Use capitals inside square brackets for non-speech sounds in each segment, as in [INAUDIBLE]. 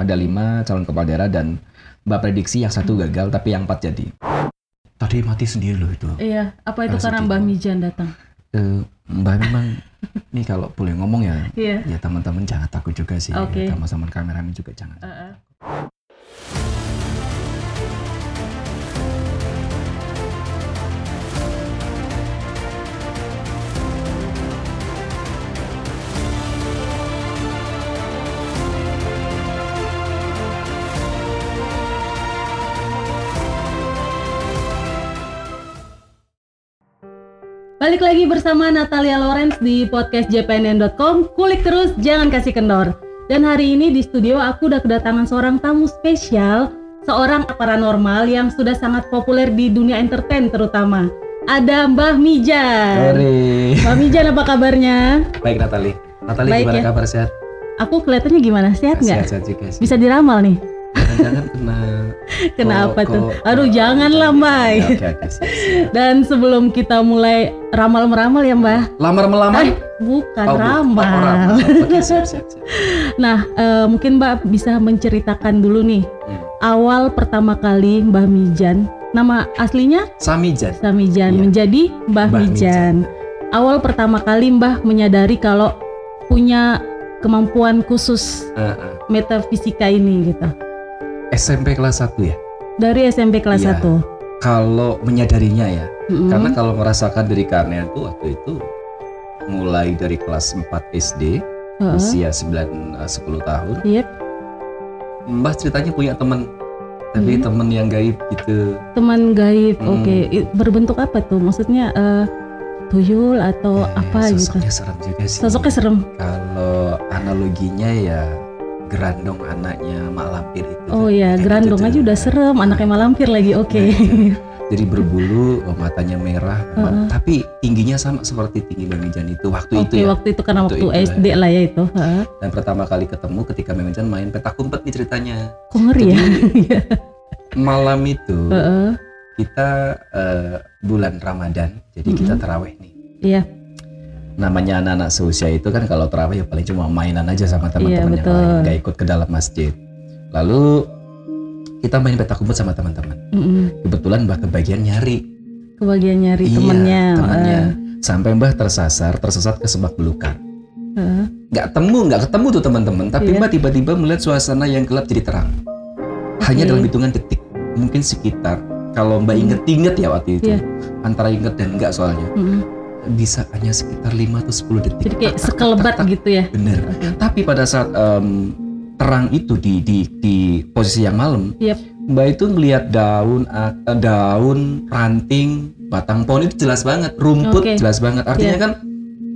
ada lima calon kepala daerah dan Mbak prediksi yang satu gagal tapi yang empat jadi. Tadi mati sendiri loh itu. Iya, apa itu Karena. Mbak Mijan datang? Eh, Mbak memang [LAUGHS] ini kalau boleh ngomong ya, Iya. ya teman-teman jangan takut juga sih. Oke. Teman-teman kameramen juga jangan. Heeh. Balik lagi bersama Natalia Lawrence di podcast jpnn.com. Kulik terus, jangan kasih kendor. Dan hari ini di studio aku udah kedatangan seorang tamu spesial, seorang paranormal yang sudah sangat populer di dunia entertain terutama. Ada Mbah Mijan. Sore. Mbah Mijan apa kabarnya? Baik Natali. Natali Baik, gimana ya. kabar sehat? Aku kelihatannya gimana? Sehat nggak? Sehat-sehat juga sih. Bisa diramal nih. Jangan kena. [LAUGHS] Kenapa kok- tuh? kok- Aduh, janganlah, Mbak. Ya, Oke, oke, siap, siap. Dan sebelum kita mulai ramal-meramal ya, Mbah. Lamar melamar? Eh, bukan Oh, ramal. oh, ramal. [LAUGHS] Siap, siap, siap. Nah, eh, mungkin Mbak bisa menceritakan dulu nih Hmm. awal pertama kali Mbah Mijan. Nama aslinya Samijan. Samijan Iya. menjadi Mbah Mbah Mijan. Awal pertama kali Mbah menyadari kalau punya kemampuan khusus Eh, eh. metafisika ini gitu. SMP kelas 1 ya. Dari SMP kelas Iya. 1. Kalau menyadarinya ya, Mm-mm. karena kalau merasakan dari karena itu waktu itu mulai dari kelas 4 SD Heeh. usia 9 eh, 10 tahun Iya, Mbah ceritanya punya teman tapi Hmm. teman yang gaib gitu teman gaib. Hmm. Oke, I- berbentuk apa tuh? Maksudnya eh, tuyul atau Eh, apa gitu? sosoknya serem juga sih Sosoknya serem. kalau analoginya ya gerandong anaknya mak lampir itu Oh kan. ya, Kayak gerandong aja udah serem, anaknya malampir lagi. Oke. jadi berbulu oh, matanya merah Heeh. tapi tingginya sama seperti tinggi Mijan itu waktu Oke, itu ya waktu itu karena Waktu waktu itu SD lah ya itu. Heeh. dan pertama kali ketemu ketika Mijan main petak umpet nih ceritanya Kok ngeri ya? [LAUGHS] Iya. malam itu Heeh. kita eh, bulan Ramadan jadi kita Mm-mm. terawih nih Iya, namanya anak-anak seusia itu kan kalau terawih ya paling cuma mainan aja sama Iya, teman-teman yang betul. lain nggak ikut ke dalam masjid lalu kita main petak umpet sama teman-teman Mm-mm. kebetulan mbah kebagian nyari kebagian nyari Iya, temennya. temennya. Eh, sampai mbah tersasar tersesat ke semak belukar heeh. nggak temu nggak ketemu tuh teman-teman tapi Iya. mbah tiba-tiba melihat suasana yang gelap jadi terang hanya Oke. dalam hitungan detik mungkin sekitar kalau mbak inget-inget ya waktu itu Iya. antara inget dan enggak soalnya Mm-mm. Bisa hanya sekitar 5 atau 10 detik Jadi kayak sekelebat [LAUGHS] gitu ya. bener Oke. tapi pada saat em, terang itu di di di posisi yang malam Yap. mbak itu ngelihat daun a- daun ranting batang pohon itu jelas banget rumput Oke. jelas banget artinya Iya. kan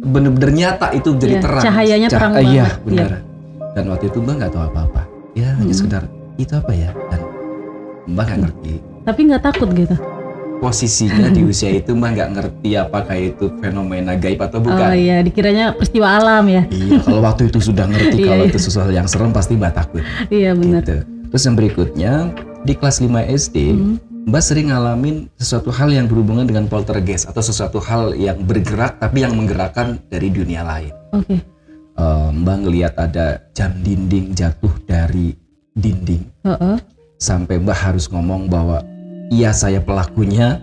bener-bener nyata itu jadi Iya, terang cahayanya terang iya banget. benar dan waktu itu mbak nggak tahu apa-apa ya hanya Hmm. sekedar itu apa ya dan mbak nggak ngerti Tapi nggak takut gitu. Posisinya di [LAUGHS] usia itu mbak nggak ngerti apakah itu fenomena gaib atau bukan Oh iya, dikiranya peristiwa alam ya. Iya, kalau waktu itu sudah ngerti [LAUGHS] Iya, kalau iya. itu sesuatu yang serem pasti Mbak takut. Iya benar. Gitu. Terus yang berikutnya di kelas 5 SD, Mm. Mbak sering ngalamin sesuatu hal yang berhubungan dengan poltergeist atau sesuatu hal yang bergerak tapi yang menggerakkan dari dunia lain. Oke. Eh, Mbak ngelihat ada jam dinding jatuh dari dinding Heeh. sampai Mbak harus ngomong bahwa iya saya pelakunya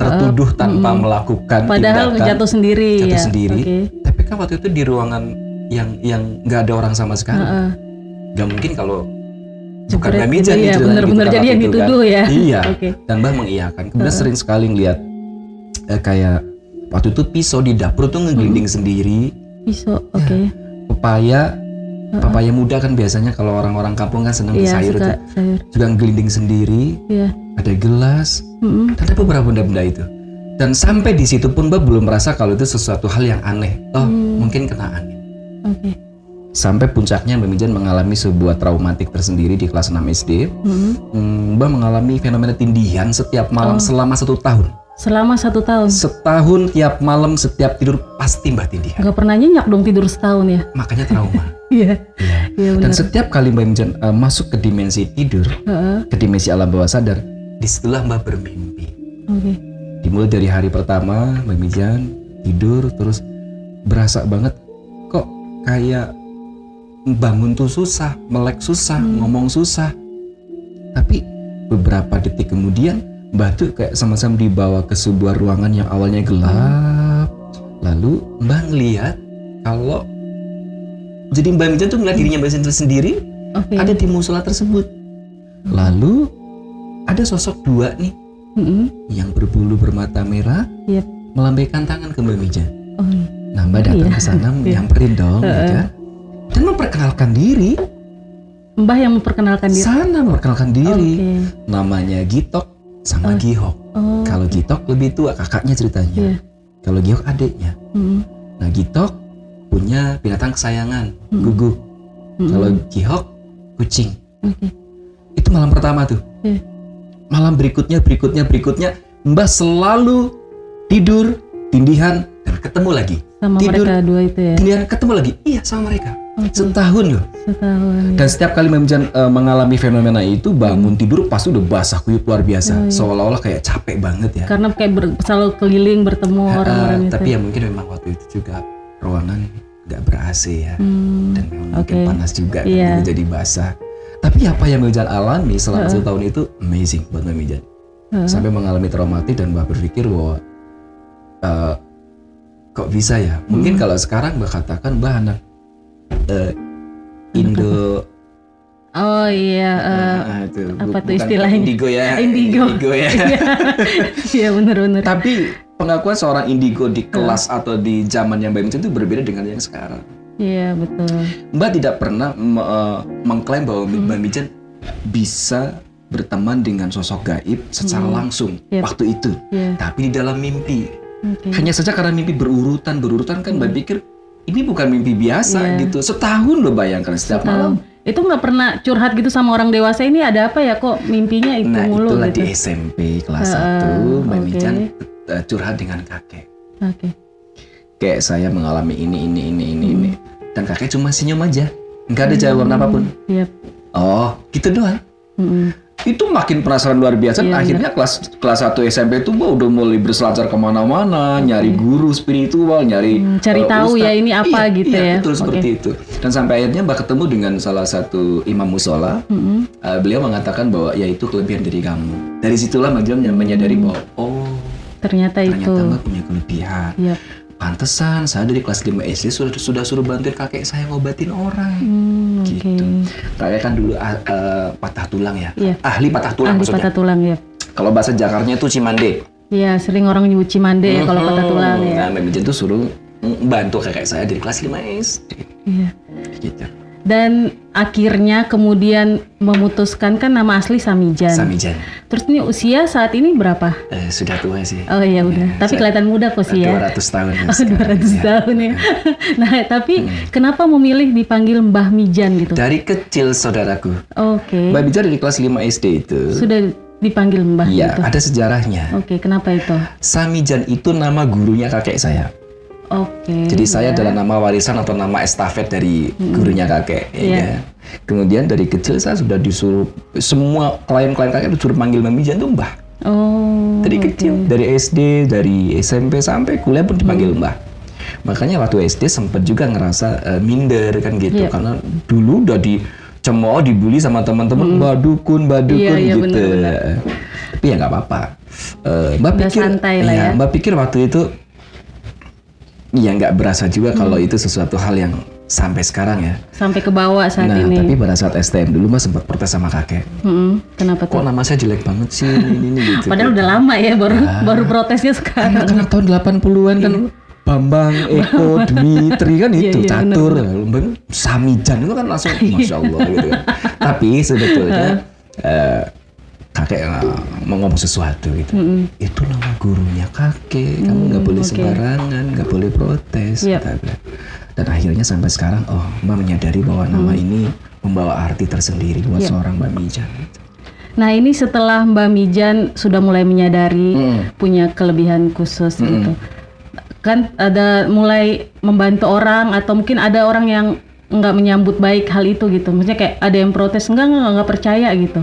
tertuduh tanpa mm. melakukan Padahal tindakan jatuh sendiri jatuh ya. sendiri. Oke. tapi kan waktu itu di ruangan yang yang nggak ada orang sama sekali Heeh. Gak mungkin kalau bukan Jebret Mbak gitu ya, nih ceritanya bener-bener gitu kan jadi yang kan. dituduh ya. Iya. [LAUGHS] Oke. Dan Mbak mengiyakan. Kemudian Heeh. sering sekali ngeliat eh, kayak waktu itu pisau di dapur tuh ngegelinding sendiri. Pisau. Oke. Pepaya, Heeh. pepaya muda kan biasanya kalau orang-orang kampung kan seneng Iya, sayur suka tuh. sayur. Juga ngelinding sendiri. Iya. Ada gelas. Dan ada beberapa benda-benda itu. Dan sampai di situ pun Mbak belum merasa kalau itu sesuatu hal yang aneh. Oh, Hmm. mungkin kena angin. Oke. Sampai puncaknya Mbak Mijan mengalami sebuah traumatik tersendiri di kelas 6 SD. Mm-mm. Hmm, Mbak mengalami fenomena tindihan setiap malam Oh. selama satu tahun. Selama satu tahun. Setahun tiap malam setiap tidur pasti Mbak tindihan. Nggak pernah nyenyak dong tidur setahun ya? Makanya trauma. [LAUGHS] Iya. Iya. Iya Dan benar. setiap kali Mbak Mijan eh, masuk ke dimensi tidur, Heeh. ke dimensi alam bawah sadar, di situlah Mbak bermimpi. Oke. Dimulai dari hari pertama Mbak Mijan tidur terus berasa banget kok kayak bangun tuh susah, melek susah, ngomong susah. Tapi beberapa detik kemudian Mbah tuh kayak sama-sama dibawa ke sebuah ruangan yang awalnya gelap. Lalu Mbah ngeliat kalau jadi Mbak Mijan tuh ngeliat dirinya Mbak sendiri Oke. ada di musola tersebut. Lalu ada sosok dua nih Mm-mm. yang berbulu bermata merah Yep. melambaikan tangan ke Mbak Mijan. Oh, iya. Nah Mbak datang Iya. ke sana Iya. nyamperin dong, ya kan? Dan memperkenalkan diri. Mbah yang memperkenalkan diri. Sana memperkenalkan diri. Namanya Gitok sama Gihok. Oh. Kalau Gitok lebih tua kakaknya ceritanya. Iya. Kalau Gihok adiknya. Mm-mm. Nah Gitok punya binatang kesayangan, Hmm. guguk. Mm-mm. Kalau Gihok kucing. Oke. Itu malam pertama tuh. Iya. Malam berikutnya, berikutnya, berikutnya, Mbah selalu tidur, tindihan, dan ketemu lagi. Sama Tidur. mereka dua itu ya. Tindihan ketemu lagi. Iya sama mereka. Oke. Setahun loh. Setahun. ya. Dan setiap kali Mbak Mijan eh, mengalami fenomena itu bangun tidur pasti udah basah kuyup luar biasa. Oh, iya. Seolah-olah kayak capek banget ya. Karena kayak ber- selalu keliling bertemu orang-orang itu. tapi ya mungkin memang waktu itu juga ruangan nggak ber AC ya. Hmm. Dan memang mungkin Oke. panas juga kan, Iya. jadi basah. Tapi apa yang Mijan alami selama satu tahun itu amazing buat Mbak Mijan. Sampai mengalami traumatik dan Mbak berpikir bahwa eh, kok bisa ya? Mungkin Hmm. kalau sekarang Mbak katakan Mbak anak eh, Indo Oh iya. eh, Ah, itu. apa tuh istilahnya? Indigo ya. Indigo. ya. [LAUGHS] Iya bener-bener. Tapi pengakuan seorang indigo di kelas atau di zaman yang baik itu berbeda dengan yang sekarang. Iya betul. Mbak tidak pernah me- eh, mengklaim bahwa Mbak Mijan bisa berteman dengan sosok gaib secara langsung Yep. waktu itu. Iya. Tapi di dalam mimpi. Oke. Hanya saja karena mimpi berurutan, berurutan kan Mbak pikir ini bukan mimpi biasa Iya. gitu. Setahun loh bayangkan setiap malam. Itu nggak pernah curhat gitu sama orang dewasa ini ada apa ya kok mimpinya itu Nah mulu itulah gitu. di SMP kelas 1 Mbak oke. Mijan eh, curhat dengan kakek. Oke. kayak saya mengalami ini ini ini ini Hmm. ini dan kakek cuma senyum aja nggak ada jawaban apa pun Iya. oh gitu doang Mm-mm. itu makin penasaran luar biasa Iya, akhirnya kelas kelas 1 SMP itu gua udah mulai berselancar ke mana-mana nyari guru spiritual nyari Hmm, cari eh, tahu ya ustadz. ini apa Iya, gitu iya, ya. betul Oke. seperti itu dan sampai akhirnya mbak ketemu dengan salah satu imam musola Mm-mm. Eh, beliau mengatakan bahwa ya itu kelebihan dari kamu dari situlah mbak Jom menyadari bahwa oh Ternyata itu. ternyata mbak punya kelebihan Iya. Pantesan saya dari kelas 5 SD sudah sudah suruh bantuin kakek saya ngobatin orang. Hmm. Gitu. Kakek kan dulu ah, eh, patah tulang ya. Iya. Ahli patah tulang Ahli maksudnya. patah tulang ya. Kalau bahasa Jakarta itu cimande. Iya, sering orang nyebut cimande ya kalau patah tulang ya. Nah, Mijen tuh suruh bantu kakek saya dari kelas 5 SD. Iya. Gitu. Dan akhirnya kemudian memutuskan kan nama asli Samijan. Samijan. Terus ini usia saat ini berapa? Eh, sudah tua sih. Oh iya udah. Iya, Tapi kelihatan muda kok sih ya. 200 tahun ya Oh, sekarang. 200 Ya. tahun ya. [LAUGHS] nah, tapi kenapa memilih dipanggil Mbah Mijan gitu? Dari kecil saudaraku. Oke. Mbak Mijan dari kelas 5 SD itu. Sudah dipanggil Mbah Iya, gitu. ada sejarahnya. Oke, kenapa itu? Samijan itu nama gurunya kakek saya. Oke. Jadi saya ya. adalah nama warisan atau nama estafet dari gurunya kakek. ya Iya. kan? Kemudian dari kecil saya sudah disuruh semua klien-klien kakek disuruh manggil Mbak Mijan tuh Mbah. Oh. Dari oke. kecil, dari SD, dari SMP sampai kuliah pun dipanggil Mbah. Makanya waktu SD sempat juga ngerasa eh, minder kan gitu Iya. karena dulu udah dicemooh, dibully sama teman-teman Mbak Dukun, Mbak Dukun Iya, iya, gitu. benar-benar. Tapi ya nggak apa-apa. Eh, Mbak Udah pikir, iya, ya. Mbak pikir waktu itu ya nggak berasa juga kalau Hmm. itu sesuatu hal yang sampai sekarang ya. Sampai ke bawah saat nah, ini. tapi pada saat STM dulu Mbak sempat protes sama kakek. Mm-mm. Kenapa Kok tuh? nama saya jelek banget sih ini, ini gitu. Padahal udah lama ya baru baru protesnya sekarang. Anak-anak tahun 80-an kan Bambang, Eko, Dmitri kan [LAUGHS] Iya, itu iya, catur, Bang Samijan itu kan langsung masya Allah gitu kan. Tapi sebetulnya eh, kakek mau ngomong sesuatu gitu. Itu nama gurunya kakek, kamu nggak boleh Mm, oke. sembarangan, nggak boleh protes. Yep. beliau. Dan akhirnya sampai sekarang, oh Mbak menyadari bahwa nama Mm. ini membawa arti tersendiri buat seorang Mbak Mijan. Nah ini setelah Mbak Mijan sudah mulai menyadari Mm. punya kelebihan khusus gitu, kan ada mulai membantu orang atau mungkin ada orang yang nggak menyambut baik hal itu gitu, maksudnya kayak ada yang protes enggak enggak nggak percaya gitu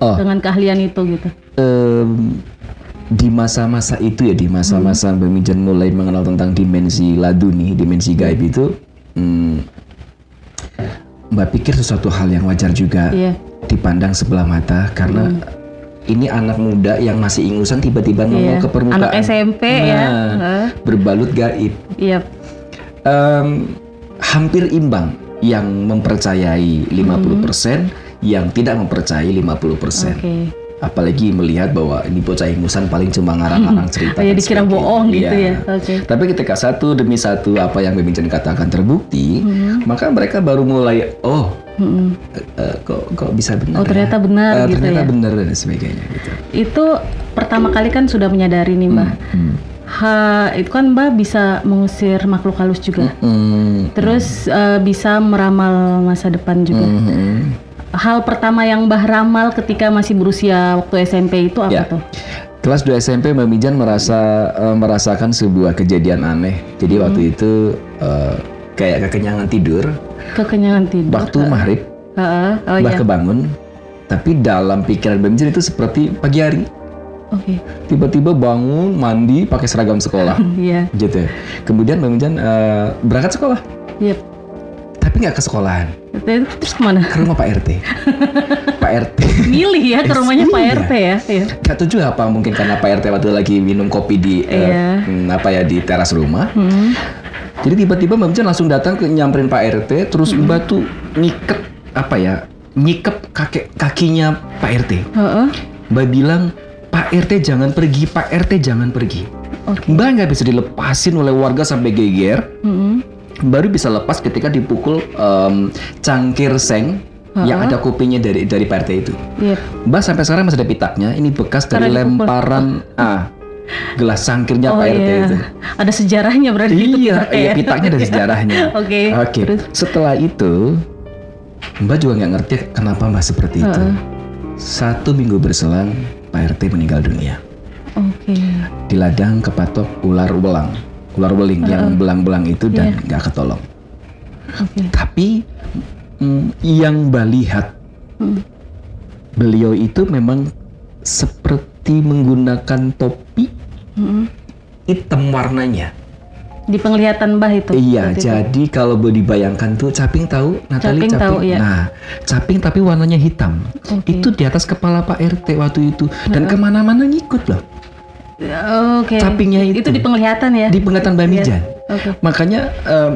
Oh, dengan keahlian itu gitu. Em, di masa-masa itu ya di masa-masa Mijan mulai mengenal tentang dimensi laduni, dimensi gaib itu, hmm, Mbak pikir sesuatu hal yang wajar juga Iya. dipandang sebelah mata karena ini anak muda yang masih ingusan tiba-tiba Iya. ke permukaan. Anak SMP ya. Nah, Heeh. berbalut gaib. Iya. Em, hampir imbang yang mempercayai 50%, yang tidak mempercayai 50%. Oke. Apalagi melihat bahwa ini bocah ingusan paling cuma ngarang-ngarang cerita. Oh ya dikira sebagainya. bohong gitu Iya. ya. Oke. Tapi ketika satu demi satu apa yang Bebincan katakan terbukti, maka mereka baru mulai oh Mm-mm. eh, kok kok bisa benar? Oh ya? ternyata benar Eh, gitu ternyata ya. benar dan sebagainya gitu. Itu pertama kali kan sudah menyadari nih Mbak. Hmm. Ha, itu kan Mbak bisa mengusir makhluk halus juga. Hmm. Terus eh, bisa meramal masa depan juga. Hmm. Hal pertama yang Mbah ramal ketika masih berusia waktu SMP itu apa Ya. tuh? Kelas 2 SMP Mbak Mijan merasa eh, merasakan sebuah kejadian aneh. Jadi Hmm. waktu itu eh, kayak kekenyangan tidur, Kekenyangan tidur. waktu maghrib Heeh. Oh Mbak iya. kebangun, tapi dalam pikiran Mbak Mijan itu seperti pagi hari. Oke. Tiba-tiba bangun, mandi, pakai seragam sekolah. [LAUGHS] Iya. gitu. Kemudian Mbak Mijan eh, berangkat sekolah, Yep. tapi nggak ke sekolahan, Terus ke mana? ke rumah Pak RT. [LAUGHS] Pak RT. Milih ya ke rumahnya Pak. RT ya. Iya. Gak tahu juga apa mungkin karena Pak RT waktu lagi minum kopi di eh, Iya. hmm, apa ya di teras rumah. Hmm. Jadi tiba-tiba Mbak Mijan langsung datang ke nyamperin Pak RT, terus Mbak tuh ngiket apa ya, nyikep kakek kakinya Pak RT. Heeh. Mbak bilang Pak RT jangan pergi, Pak RT jangan pergi. Oke. Mbak nggak bisa dilepasin oleh warga sampai geger. Hmm. Baru bisa lepas ketika dipukul em, cangkir seng yang ada kopinya dari dari Pak RT itu. Iya. Mbak sampai sekarang masih ada pitaknya. Ini bekas dari dipukul. lemparan ah gelas cangkirnya Oh Pak RT iya. itu. Ada sejarahnya berarti itu Iya, pitaknya iya ya? pitaknya ada [LAUGHS] sejarahnya. Oke. Oke. Terus? Setelah itu, Mbak juga nggak ngerti kenapa Mbak seperti itu. Heeh. Satu minggu berselang, Pak RT meninggal dunia. Oke. Di ladang kepatok ular belang, ular beling yang belang-belang itu dan Iya. nggak ketolong. Oke. Tapi mm, yang Mbak lihat, Hmm. beliau itu memang seperti menggunakan topi Hmm. hitam warnanya. Di penglihatan Mbah itu. Iya, itu. jadi kalau boleh dibayangkan tuh caping tahu, Natali Caping tahu, iya. Nah, caping tapi warnanya hitam. Oke. Itu di atas kepala Pak RT waktu itu dan ke mana-mana ngikut loh. Oke. Capingnya itu. Itu di penglihatan ya. Di penglihatan Mbak Mijan. Oke. Makanya em,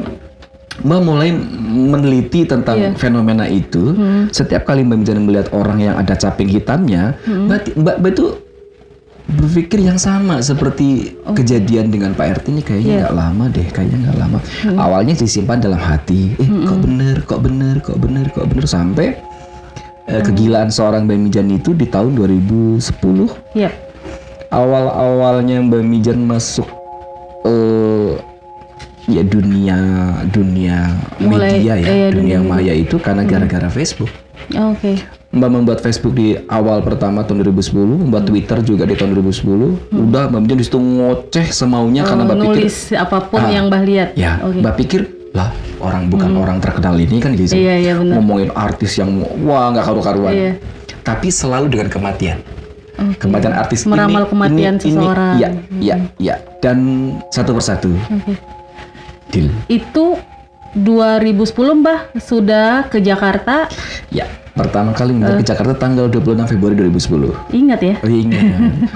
Mbak mulai meneliti tentang Iya. fenomena itu. Hmm. Setiap kali Mbak Mijan melihat orang yang ada caping hitamnya, Hmm. Mbak, Mbak, Mbak itu berpikir yang sama seperti kejadian dengan Pak RT ini kayaknya Iya. nggak lama deh, kayaknya nggak lama. Awalnya disimpan dalam hati, eh kok bener, kok bener, kok bener, kok bener sampai eh, kegilaan seorang Mbak Mijan itu di tahun 2010 Iya. awal-awalnya Mbak Mijan masuk eh ya dunia dunia Mulai- media ya, iya, dunia, dunia maya itu karena gara-gara Facebook. Oke. Mbak membuat Facebook di awal pertama tahun 2010, membuat Twitter juga di tahun 2010. Udah Mbak Mijan di situ ngoceh semaunya karena Mbak pikir nulis apa pun Ah, yang Mbah lihat. ya, Oke. Mbak pikir lah orang bukan orang terkenal ini kan gitu. Iya, iya, benar. Ngomongin artis yang wah nggak karu-karuan. Iya. Tapi selalu dengan kematian. Oke. Kematian artis Meramal ini, kematian ini, seseorang. Iya, iya, iya. Dan satu persatu, deal. Itu 2010 Mbah sudah ke Jakarta. Ya, pertama kali Eh. minta ke Jakarta tanggal 26 Februari 2010. Ingat ya? Oh, ingat.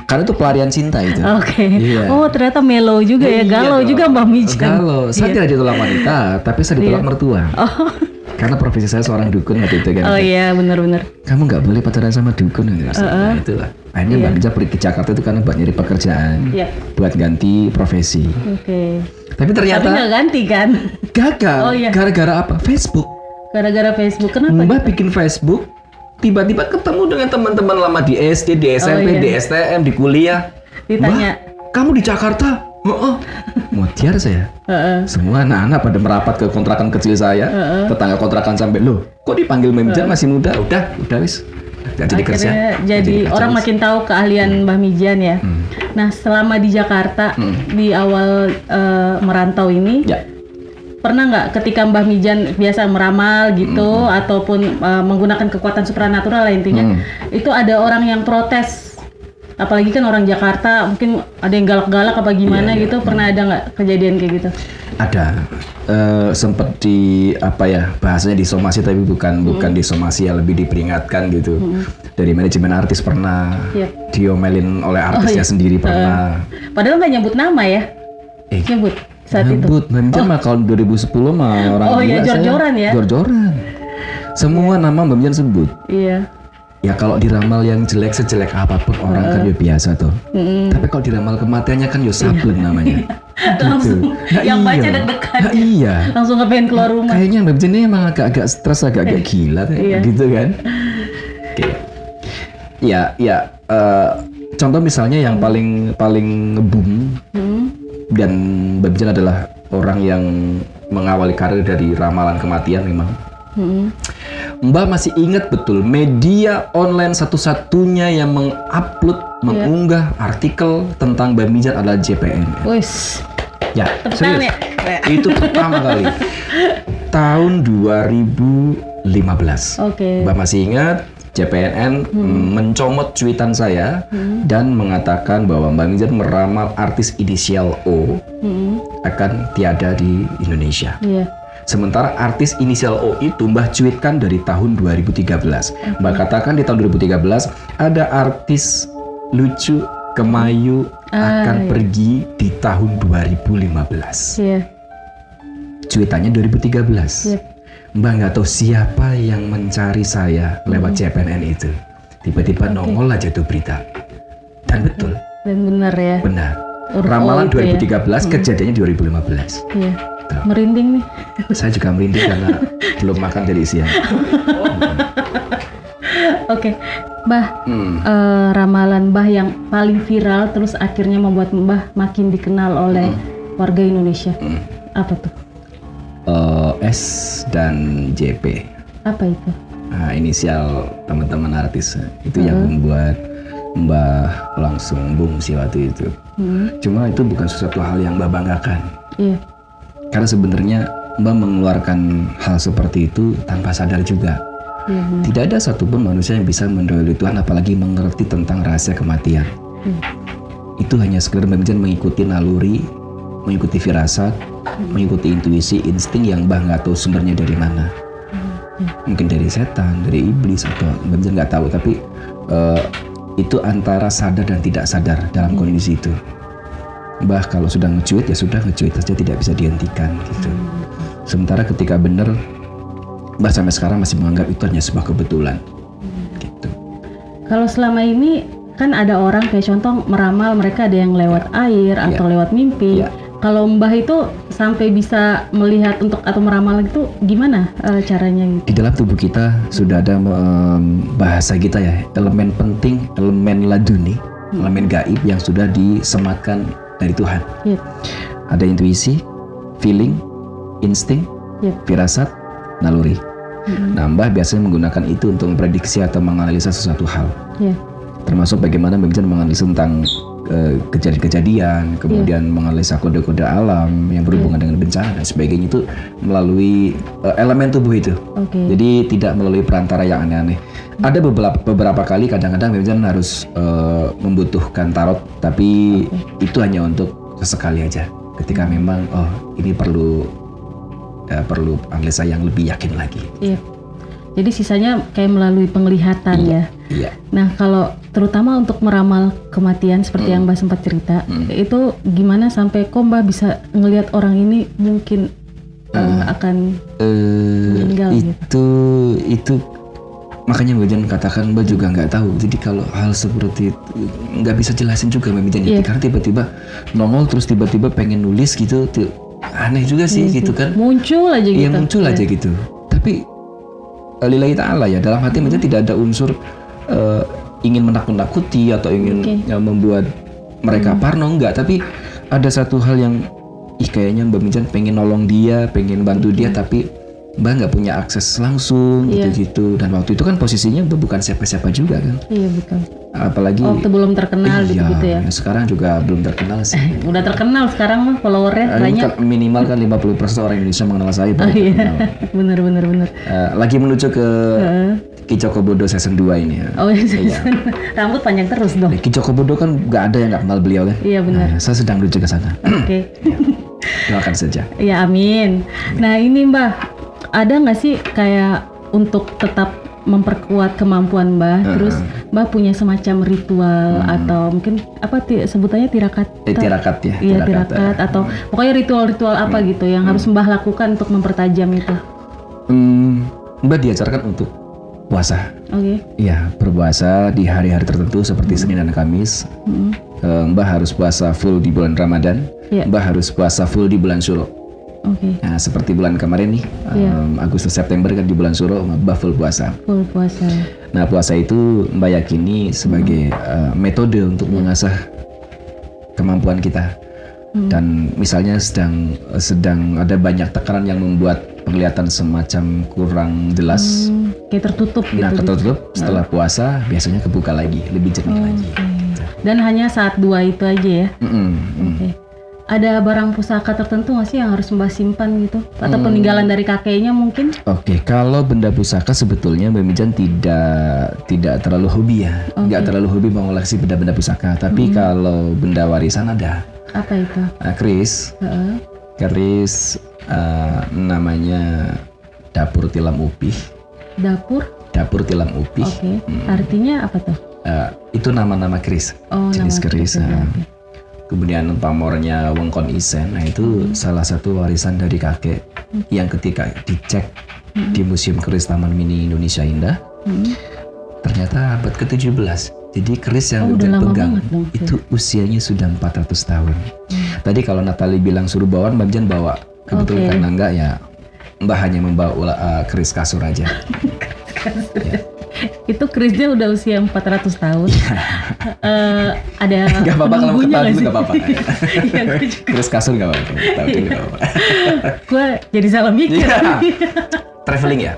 Karena itu pelarian cinta itu. Oke. Iya. Oh ternyata mellow juga ya, Iya galau dong. juga Mbah Mijan. Galau. Saya tidak ditolak wanita, tapi saya ditolak mertua. Oh, Karena profesi saya seorang dukun waktu itu kan. oh iya benar-benar. Kamu nggak boleh pacaran sama dukun gitu. Nah, itulah. Akhirnya Mbak Nija pergi ke Jakarta itu karena buat nyari pekerjaan. Iya. Buat ganti profesi. Oke. Tapi Tapi ternyata nggak ganti kan? gagal. Oh, iya. Gara-gara apa? Facebook. Gara-gara Facebook. Kenapa? Mbak bikin Facebook, tiba-tiba ketemu dengan teman-teman lama di SD, di SMP, iya. di STM, di kuliah. Ditanya. Mbak, kamu di Jakarta? Oh, Mutiar [LAUGHS] saya. Heeh. Semua anak-anak pada merapat ke kontrakan kecil saya. Tetangga kontrakan sampai, loh kok dipanggil manajer masih muda? Udah, udah wis. Gak jadi kerja. Akhirnya jadi kerja, orang wis. makin tahu keahlian Mbah Mijan ya. Nah selama di Jakarta di awal eh, merantau ini Ya, pernah nggak ketika Mbah Mijan biasa meramal gitu ataupun eh, menggunakan kekuatan supranatural lah intinya Hmm. itu ada orang yang protes Apalagi kan orang Jakarta mungkin ada yang galak-galak apa gimana Iya, gitu. Pernah ada nggak kejadian kayak gitu? Ada eh sempat di apa ya bahasanya disomasi tapi bukan bukan disomasi ya lebih diperingatkan gitu. Dari manajemen artis pernah Iya. diomelin oleh artisnya iya. sendiri pernah. Padahal nggak nyebut nama ya. Eh, Nyebut saat itu. Nyebut, Mbak Mijan mah tahun 2010 mah orang Oh, iya, saya. jor-joran ya? Jor-joran. Semua nama Mbak Mijan sebut. Iya. Ya kalau diramal yang jelek sejelek apa pun orang kan ya biasa tuh. Mm-mm. Tapi kalau diramal kematiannya kan ya sableng namanya. [LAUGHS] Langsung Nah, [LAUGHS] yang baca iya. deg-degan. Nah, iya. Langsung kepengen keluar rumah. Kayaknya Mbak ini emang agak-agak stres, agak-agak gila kayak Iya. gitu kan. [LAUGHS] Oke. Ya, ya. eh, contoh misalnya yang paling paling ngebum Hmm. Dan Mbak adalah orang yang mengawali karir dari ramalan kematian memang. Hmm. Mbak masih ingat betul media online satu-satunya yang mengupload, mengunggah artikel tentang Mbak adalah JPN. Wis. Ya, serius. ya. Itu pertama kali. [LAUGHS] Tahun 2015. Oke. Mbak masih ingat JPNN mencomot cuitan saya dan mengatakan bahwa Mbak Mijan meramal artis inisial O Hmm. akan tiada di Indonesia. Iya. Sementara artis inisial O itu Mbah cuitkan dari tahun 2013. Mbah katakan di tahun 2013 ada artis lucu Kemayu Ah, akan iya. pergi di tahun 2015. Iya. Cuitannya 2013. Yep. Mbah nggak tahu siapa yang mencari saya lewat Hmm. CPNN itu. Tiba-tiba nongol aja tuh berita. Dan betul, Dan benar ya. benar. Huruf O Ramalan itu ya. 2013, kejadiannya 2015. Iya. Tuh. Merinding nih. Saya juga merinding karena [LAUGHS] belum makan dari siang. [LAUGHS] Oke. Mbah, Hmm. eh, ramalan Mbah yang paling viral terus akhirnya membuat Mbah makin dikenal oleh warga Indonesia. Hmm. Apa tuh? Eh, S dan JP. Apa itu? Nah, inisial teman-teman artis itu yang membuat Mbah langsung boom sih waktu itu. Hmm. Cuma itu bukan sesuatu hal yang Mbah banggakan. Iya. Karena sebenarnya Mbah mengeluarkan hal seperti itu tanpa sadar juga. Benar. Tidak ada satupun manusia yang bisa mendahului Tuhan apalagi mengerti tentang rahasia kematian. Hmm. Itu hanya sekedar mengikuti naluri, mengikuti firasat, mengikuti intuisi, insting yang Mbah nggak tahu sumbernya dari mana. Mungkin dari setan, dari iblis atau Mijan nggak tahu, tapi eh, itu antara sadar dan tidak sadar dalam kondisi itu. Mbah kalau sudah ngecuit ya sudah ngecuit saja tidak bisa dihentikan gitu. Sementara ketika benar Mbah sampai sekarang masih menganggap itu hanya sebuah kebetulan. Gitu. Kalau selama ini kan ada orang kayak contoh meramal mereka ada yang lewat air atau lewat mimpi. Iya. Kalau Mbah itu sampai bisa melihat untuk atau meramal itu gimana eh, caranya gitu? Di dalam tubuh kita sudah ada em, bahasa kita ya, elemen penting, elemen laduni, elemen gaib yang sudah disematkan dari Tuhan. Iya. Ada intuisi, feeling, insting, Iya. firasat, naluri. Nah, Mbah biasanya menggunakan itu untuk memprediksi atau menganalisa sesuatu hal. Iya. termasuk bagaimana Mijan menganalisa tentang kejadian-kejadian, kemudian menganalisa kode-kode alam yang berhubungan dengan bencana dan sebagainya itu melalui eh, elemen tubuh itu. Oke. Jadi tidak melalui perantara yang aneh-aneh. Ada beberapa beberapa kali kadang-kadang Mijan harus eh, membutuhkan tarot, tapi itu hanya untuk sesekali aja. Ketika memang oh ini perlu eh, perlu analisa yang lebih yakin lagi. Iya. Jadi sisanya kayak melalui penglihatan ya. Iya. Nah, kalau terutama untuk meramal kematian seperti yang Mbak sempat cerita, itu gimana sampai kok Mbak bisa ngelihat orang ini mungkin eh, akan Eh, Meninggal gitu. itu itu makanya Mbak Jan katakan Mbak juga nggak tahu jadi kalau hal seperti itu nggak bisa jelasin juga Mbak Jan Iya. karena tiba-tiba nongol terus tiba-tiba pengen nulis gitu tuh aneh juga sih gitu kan muncul aja Iya gitu. muncul aja gitu tapi lillahi ta'ala ya dalam hati Jan tidak ada unsur eh, ingin menakut-nakuti atau ingin Oke. ya, membuat mereka parno enggak tapi ada satu hal yang ih kayaknya Mbak Mijan pengen nolong dia pengen bantu dia tapi Mbak nggak punya akses langsung Iya. gitu-gitu dan waktu itu kan posisinya Mbak bukan siapa-siapa juga kan Iya betul. Apalagi Waktu belum terkenal iya, gitu-gitu ya. ya sekarang juga belum terkenal sih [LAUGHS] Udah terkenal sekarang mah followernya Ini banyak. kan minimal kan 50% orang Indonesia mengenal saya Oh iya, [LAUGHS] bener bener bener. Eh, lagi menuju ke Heeh. Ki Joko Bodo season 2 ini ya. Oh, iya. Iya. rambut panjang terus dong. Ki Joko Bodo kan nggak ada yang nggak kenal beliau kan? Iya benar. Nah, saya sedang menuju ke sana. [CLEARS THROAT] Oke. Doakan saja. Ya amin. Nah ini Mbah, ada nggak sih kayak untuk tetap memperkuat kemampuan Mbah, Uh-uh. terus Mbah punya semacam ritual atau mungkin apa ti- sebutannya tirakat? Hmm. Eh, tirakat ya. Iya tirakat, tirakat atau pokoknya ritual-ritual apa gitu yang harus Mbah lakukan untuk mempertajam itu. Hmm, Mbak diajarkan untuk puasa. Oke. Iya, berpuasa di hari-hari tertentu seperti Senin dan Kamis. Mm. Eh, Mbak harus puasa full di bulan Ramadan. Iya. Mbak harus puasa full di bulan Syuro. Oke. Nah, seperti bulan kemarin nih, Iya. em, Agustus September kan di bulan Syuro, Mbak full puasa. Full puasa. Nah, puasa itu Mbak yakini sebagai eh, metode untuk mengasah kemampuan kita. Dan misalnya sedang sedang ada banyak tekanan yang membuat penglihatan semacam kurang jelas. Hmm, kayak tertutup gitu. Nah, ketutup setelah puasa biasanya kebuka lagi, lebih jernih lagi. Oke. Dan hanya saat dua itu aja ya. Mm-mm, mm. Oke. Ada barang pusaka tertentu nggak sih yang harus Mbak simpan gitu? Atau Hmm. peninggalan dari kakeknya mungkin? Oke, kalau benda pusaka sebetulnya Mbak Mijan tidak tidak terlalu hobi ya, nggak terlalu hobi mengoleksi benda-benda pusaka. Tapi kalau benda warisan ada, Apa itu? Nah, Chris, Heeh. Chris eh, namanya dapur tilam upih, Dapur? dapur tilam upih. Oke. Artinya apa tuh? Eh, itu nama-nama Chris, Oh, jenis nama. Oke, nah. oke. Kemudian pamornya Wongkon Isen, nah itu salah satu warisan dari kakek yang ketika dicek di Museum Keris Taman Mini Indonesia Indah, Hmm. ternyata abad ke-17. Jadi keris yang Oh, udah pegang banget itu usianya sudah 400 tahun. Tadi kalau Natali bilang suruh bawa, Mbak Jan bawa. Kebetulan Oke. karena enggak ya Mbak hanya membawa uh, keris kasur aja. [LAUGHS] Itu kerisnya udah usia 400 tahun. [LAUGHS] Eh, ada Gak apa-apa kalau nggak dulu gak apa-apa. [LAUGHS] Iya, keris kasur gak apa-apa. [LAUGHS] Gue jadi salah mikir. Iya. Traveling ya?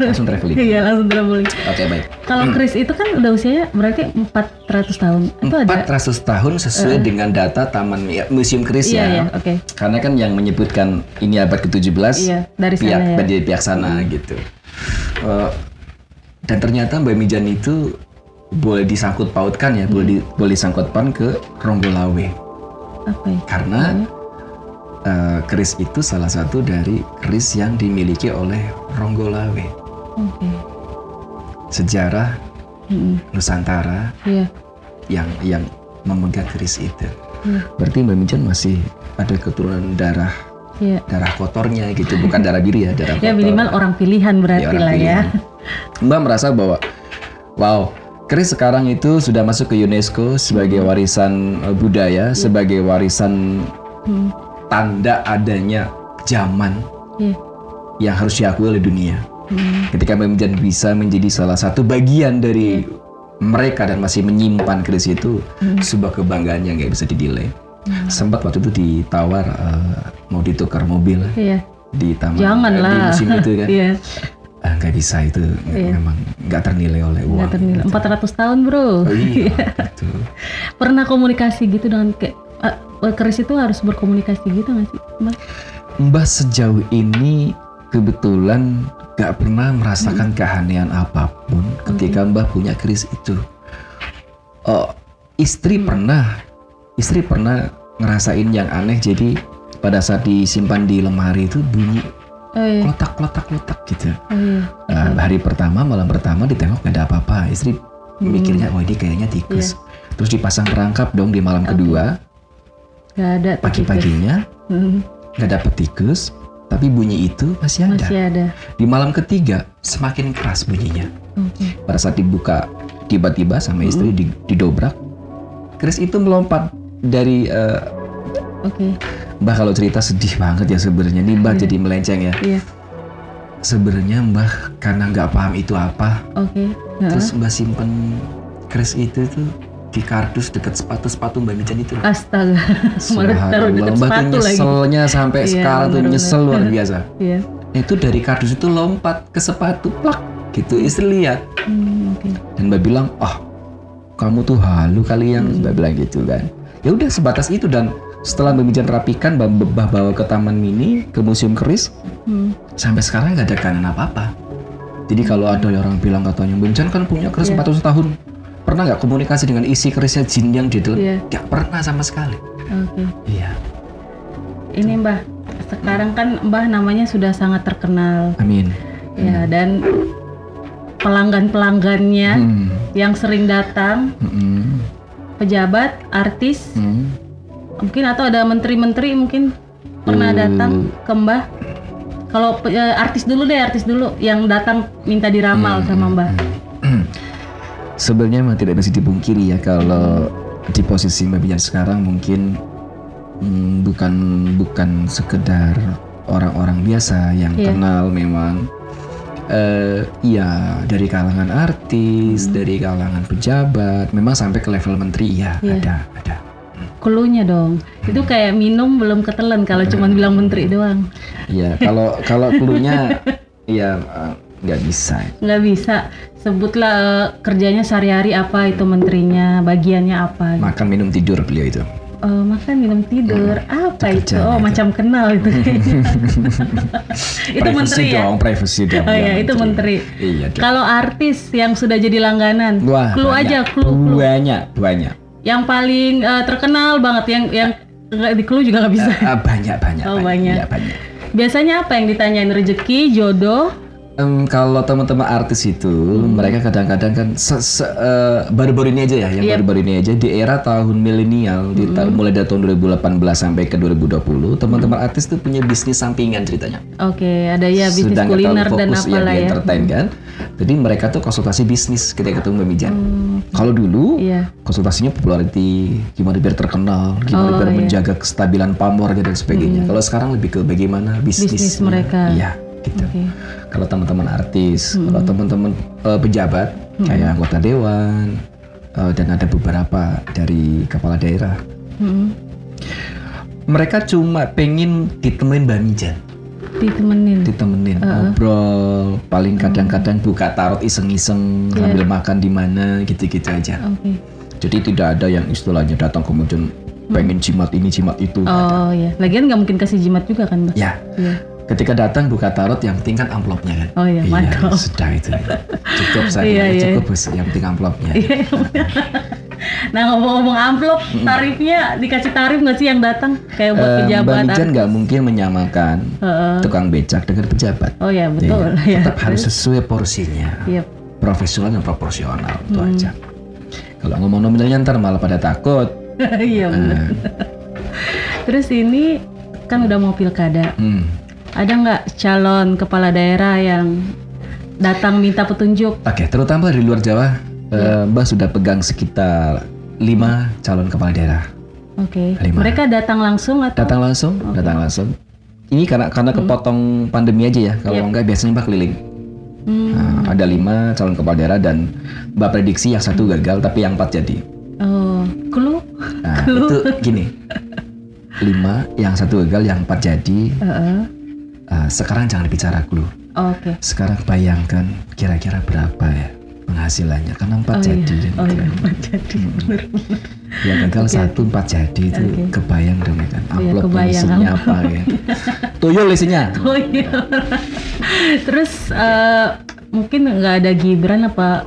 Langsung traveling. Iya langsung traveling. Oke baik. Kalau keris itu kan udah usianya berarti 400 tahun. Itu ada? 400 tahun sesuai dengan data Taman ya, Museum Keris Iya ya. ya, oke. Karena kan yang menyebutkan ini abad ke-17 Iya, dari sana pihak ya. dari pihak sana gitu. Eh, dan ternyata Mbak Mijan itu boleh disangkut pautkan ya, boleh di- boleh disangkut pautkan ke Ronggolawe. Apa ya? Karena eh, keris itu salah satu dari keris yang dimiliki oleh Ronggolawe. Oke. Sejarah Mm-mm. Nusantara Iya. yang yang memegang keris itu. Iya. Berarti Mbak Mijan masih ada keturunan darah Iya. darah kotornya gitu, bukan darah biru ya, darah Ya kotor. minimal orang pilihan berarti Ya, orang lah ya. pilihan. Mbak merasa bahwa wow, keris sekarang itu sudah masuk ke UNESCO sebagai warisan eh, budaya, sebagai warisan Hmm. tanda adanya zaman Iya. yang harus diakui oleh dunia. Hmm. Ketika Mbak bisa menjadi salah satu bagian dari mereka dan masih menyimpan keris itu, sebuah kebanggaan yang nggak bisa didilai. Sempat waktu itu ditawar eh, mau ditukar mobil Iya. di taman Jangan eh, di musim itu kan. [LAUGHS] Iya. Ah, nggak bisa itu nggak- memang nggak ternilai oleh uang. Nggak ternilai. 400 tahun bro. Oh, [LAUGHS] iya, betul. Pernah komunikasi gitu dengan kayak eh, keris itu harus berkomunikasi gitu nggak sih, Mbak? Mbah sejauh ini kebetulan nggak pernah merasakan keanehan apa pun ketika Mbah punya keris itu. Oh, istri pernah, istri pernah ngerasain yang aneh. Jadi pada saat disimpan di lemari itu bunyi Oh iya. klotak klotak klotak gitu. Oh iya. Nah, hari pertama, malam pertama ditengok nggak ada apa-apa. Istri mikirnya, oh ini kayaknya tikus. Terus dipasang perangkap dong di malam kedua, Gak ada. pagi-paginya. Hmm, nggak dapet tikus, tapi bunyi itu masih ada. Masih ada. Di malam ketiga semakin keras bunyinya. Oke. Pada saat dibuka tiba-tiba sama istri di- didobrak, keris itu melompat dari eh, Oke. Mbah kalau cerita sedih banget ya sebenarnya nih Mbah jadi melenceng ya. Iya. Sebenarnya Mbah karena nggak paham itu apa, Oke. Heeh. terus Mbah simpen keris itu tuh di kardus deket sepatu-sepatu Mbak Mijan itu. Astaga. [LAUGHS] Subhanallah, Mbah tuh sepatu lagi. nyeselnya sampai Iya, sekarang tuh nyesel luar biasa. Iya. Itu dari kardus itu lompat ke sepatu, plak gitu. Istri lihat Hmm, Oke. dan Mbak bilang, ah kamu tuh halu kali yang Mbak bilang gitu kan. Ya udah sebatas itu dan setelah Mbak Mijan rapikan, Mbak Mbah bawa ke Taman Mini, ke Museum Keris, Hmm. sampai sekarang nggak ada kanan apa-apa. Jadi kalau ada orang bilang katanya Benjan kan punya keris Iya. 400 tahun. Pernah nggak komunikasi dengan isi kerisnya jin yang di dalam? Nggak pernah sama sekali. Oke. Iya. Ini Mbah, sekarang kan Mbah namanya sudah sangat terkenal. Amin. Ya, dan pelanggan-pelanggannya Hmm. yang sering datang, Hmm. Pejabat, artis, Hmm. mungkin atau ada menteri-menteri mungkin pernah Hmm. datang ke Mbah. Kalau eh, artis dulu deh, artis dulu yang datang minta diramal sama Mbah. [CLEARS THROAT] Sebenarnya memang tidak bisa dipungkiri ya kalau di posisi Mbak Bian sekarang mungkin hmm, bukan bukan sekedar orang-orang biasa yang Iya. kenal memang eh ya dari kalangan artis, dari kalangan pejabat, memang sampai ke level menteri ya Iya. ada ada. Cluenya dong. Itu kayak minum belum ketelan kalau cuma bilang menteri doang. Ya kalau kalau cluenya [LAUGHS] ya eh, nggak bisa. Nggak bisa. Sebutlah eh, kerjanya sehari-hari apa itu menterinya, bagiannya apa. Makan minum tidur beliau itu. Eh, makan minum tidur apa itu? kerjanya Oh itu. macam kenal itu. [LAUGHS] itu Privacy menteri ya. dong, privacy dong. Oh ya, itu menteri. Iya dong. Kalau artis yang sudah jadi langganan, Wah, clue banyak. aja clue, clue. Banyak, banyak. Yang paling eh, terkenal banget yang yang nggak di clue juga nggak bisa. Ah, banyak, banyak. Oh, banyak. Iya, banyak. Biasanya apa yang ditanyain rezeki, jodoh? Em, kalau teman-teman artis itu, mereka kadang-kadang kan se- se- eh, baru-baru ini aja ya, yang Yep. baru-baru ini aja di era tahun milenial, di ta- mulai dari tahun 2018 sampai ke 2020, teman-teman artis tuh punya bisnis sampingan ceritanya. Oke, ada ya bisnis Sedang kuliner terlalu dan fokus apalah di ya. entertain kan. Jadi mereka tuh konsultasi bisnis ketika ketemu Mbak Mijan. Kalau dulu Iya. konsultasinya popularity, gimana biar terkenal, gimana Oh, biar iya. menjaga kestabilan pamor dan sebagainya. Kalau sekarang lebih ke bagaimana bisnis Bisnis mereka. Iya, gitu. Oke. Kalau teman-teman artis, kalau teman-teman eh, pejabat kayak anggota dewan eh, dan ada beberapa dari kepala daerah, Hmm. mereka cuma pengen ditemenin Mbak Mijan, Ditemenin. ditemenin ngobrol, paling kadang-kadang buka tarot iseng-iseng Iya. sambil makan di mana gitu-gitu aja. Oke. Jadi tidak ada yang istilahnya datang kemudian pengen jimat ini jimat itu. Oh ya, lagian nggak mungkin kasih jimat juga kan, Mbak? Ya, Iya. Ketika datang buka tarot yang penting kan amplopnya kan. Oh iya, mantap. sudah itu. Cukup saya Iya, iya. cukup bos, yang penting amplopnya. Nah ngomong-ngomong amplop, tarifnya dikasih tarif nggak sih yang datang kayak buat Eh, Mbak pejabat? Artis? nggak mungkin menyamakan Heeh. tukang becak dengan pejabat. Oh ya betul. Iya, ya. Tetap harus sesuai porsinya. Iya. Profesional dan proporsional itu Hmm. aja. Kalau ngomong nominalnya ntar malah pada takut. [LAUGHS] Iya benar. Terus ini kan udah mau pilkada. Hmm. Ada nggak calon kepala daerah yang datang minta petunjuk? Oke, terutama dari luar Jawa, eh, Mbak sudah pegang sekitar lima calon kepala daerah. Oke. Lima. Mereka datang langsung atau? Datang langsung, datang langsung. Ini karena karena kepotong pandemi aja ya. Kalau enggak biasanya Mbak keliling. Hmm. Nah, ada lima calon kepala daerah dan Mbak prediksi yang satu gagal tapi yang empat jadi. Oh, clue? Nah, itu gini. Lima, yang satu gagal, yang empat jadi. Heeh. Ah, sekarang jangan bicara dulu. Oke. Sekarang bayangkan kira-kira berapa ya penghasilannya. Karena empat Oh jadi. iya. kan, Oh iya, kan. empat jadi. Bener. Yang gagal satu empat jadi itu Oke. kebayang dong ya kan. Amplop kebayang, isinya apa ya. Tuyul isinya. [LAUGHS] Oh iya. Terus eh, mungkin nggak ada Gibran apa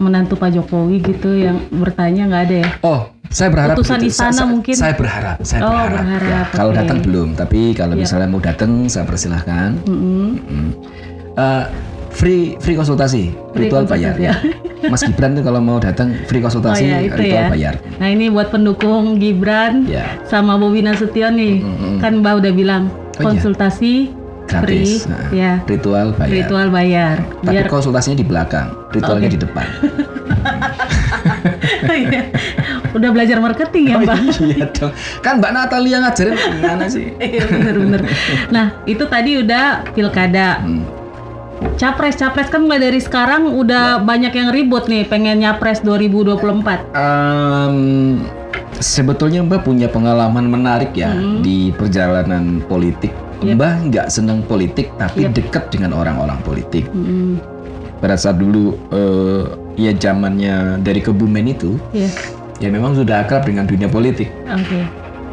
menantu Pak Jokowi gitu yang bertanya nggak ada ya? Oh, saya berharap Utusan begitu. istana Sa- sa- mungkin? Saya berharap, saya Oh, berharap. berharap, Ya, kalau oke. datang belum, tapi kalau Iya. misalnya mau datang, saya persilahkan. Mm-mm. Mm. Eh, free free konsultasi, Free ritual konsultasi, bayar. ya. [LAUGHS] Mas Gibran tuh kalau mau datang free Oh konsultasi, ya itu ritual ya. bayar. Nah ini buat pendukung Gibran Ya, sama Bobi Nasution nih, Mm-mm. kan Mbak udah bilang Oh, iya. konsultasi gratis. free, Nah, ya Ritual bayar. ritual bayar. Tapi Biar konsultasinya di belakang, ritualnya Oke. di depan. [LAUGHS] Iya. udah belajar marketing ya Mbak. iya dong. Kan Mbak Natalia ngajarin gimana sih? [LAUGHS] Iya bener-bener. Nah itu tadi udah pilkada. Hmm. Capres, capres kan mulai dari sekarang udah banyak yang ribut nih pengen nyapres 2024. Em, sebetulnya Mbak punya pengalaman menarik ya Hmm. di perjalanan politik. Yep. Mbak nggak seneng politik tapi Yep. dekat dengan orang-orang politik. Mm-mm. Pada saat dulu eh, ya zamannya dari Kebumen itu Iya, ya memang sudah akrab dengan dunia politik. oke.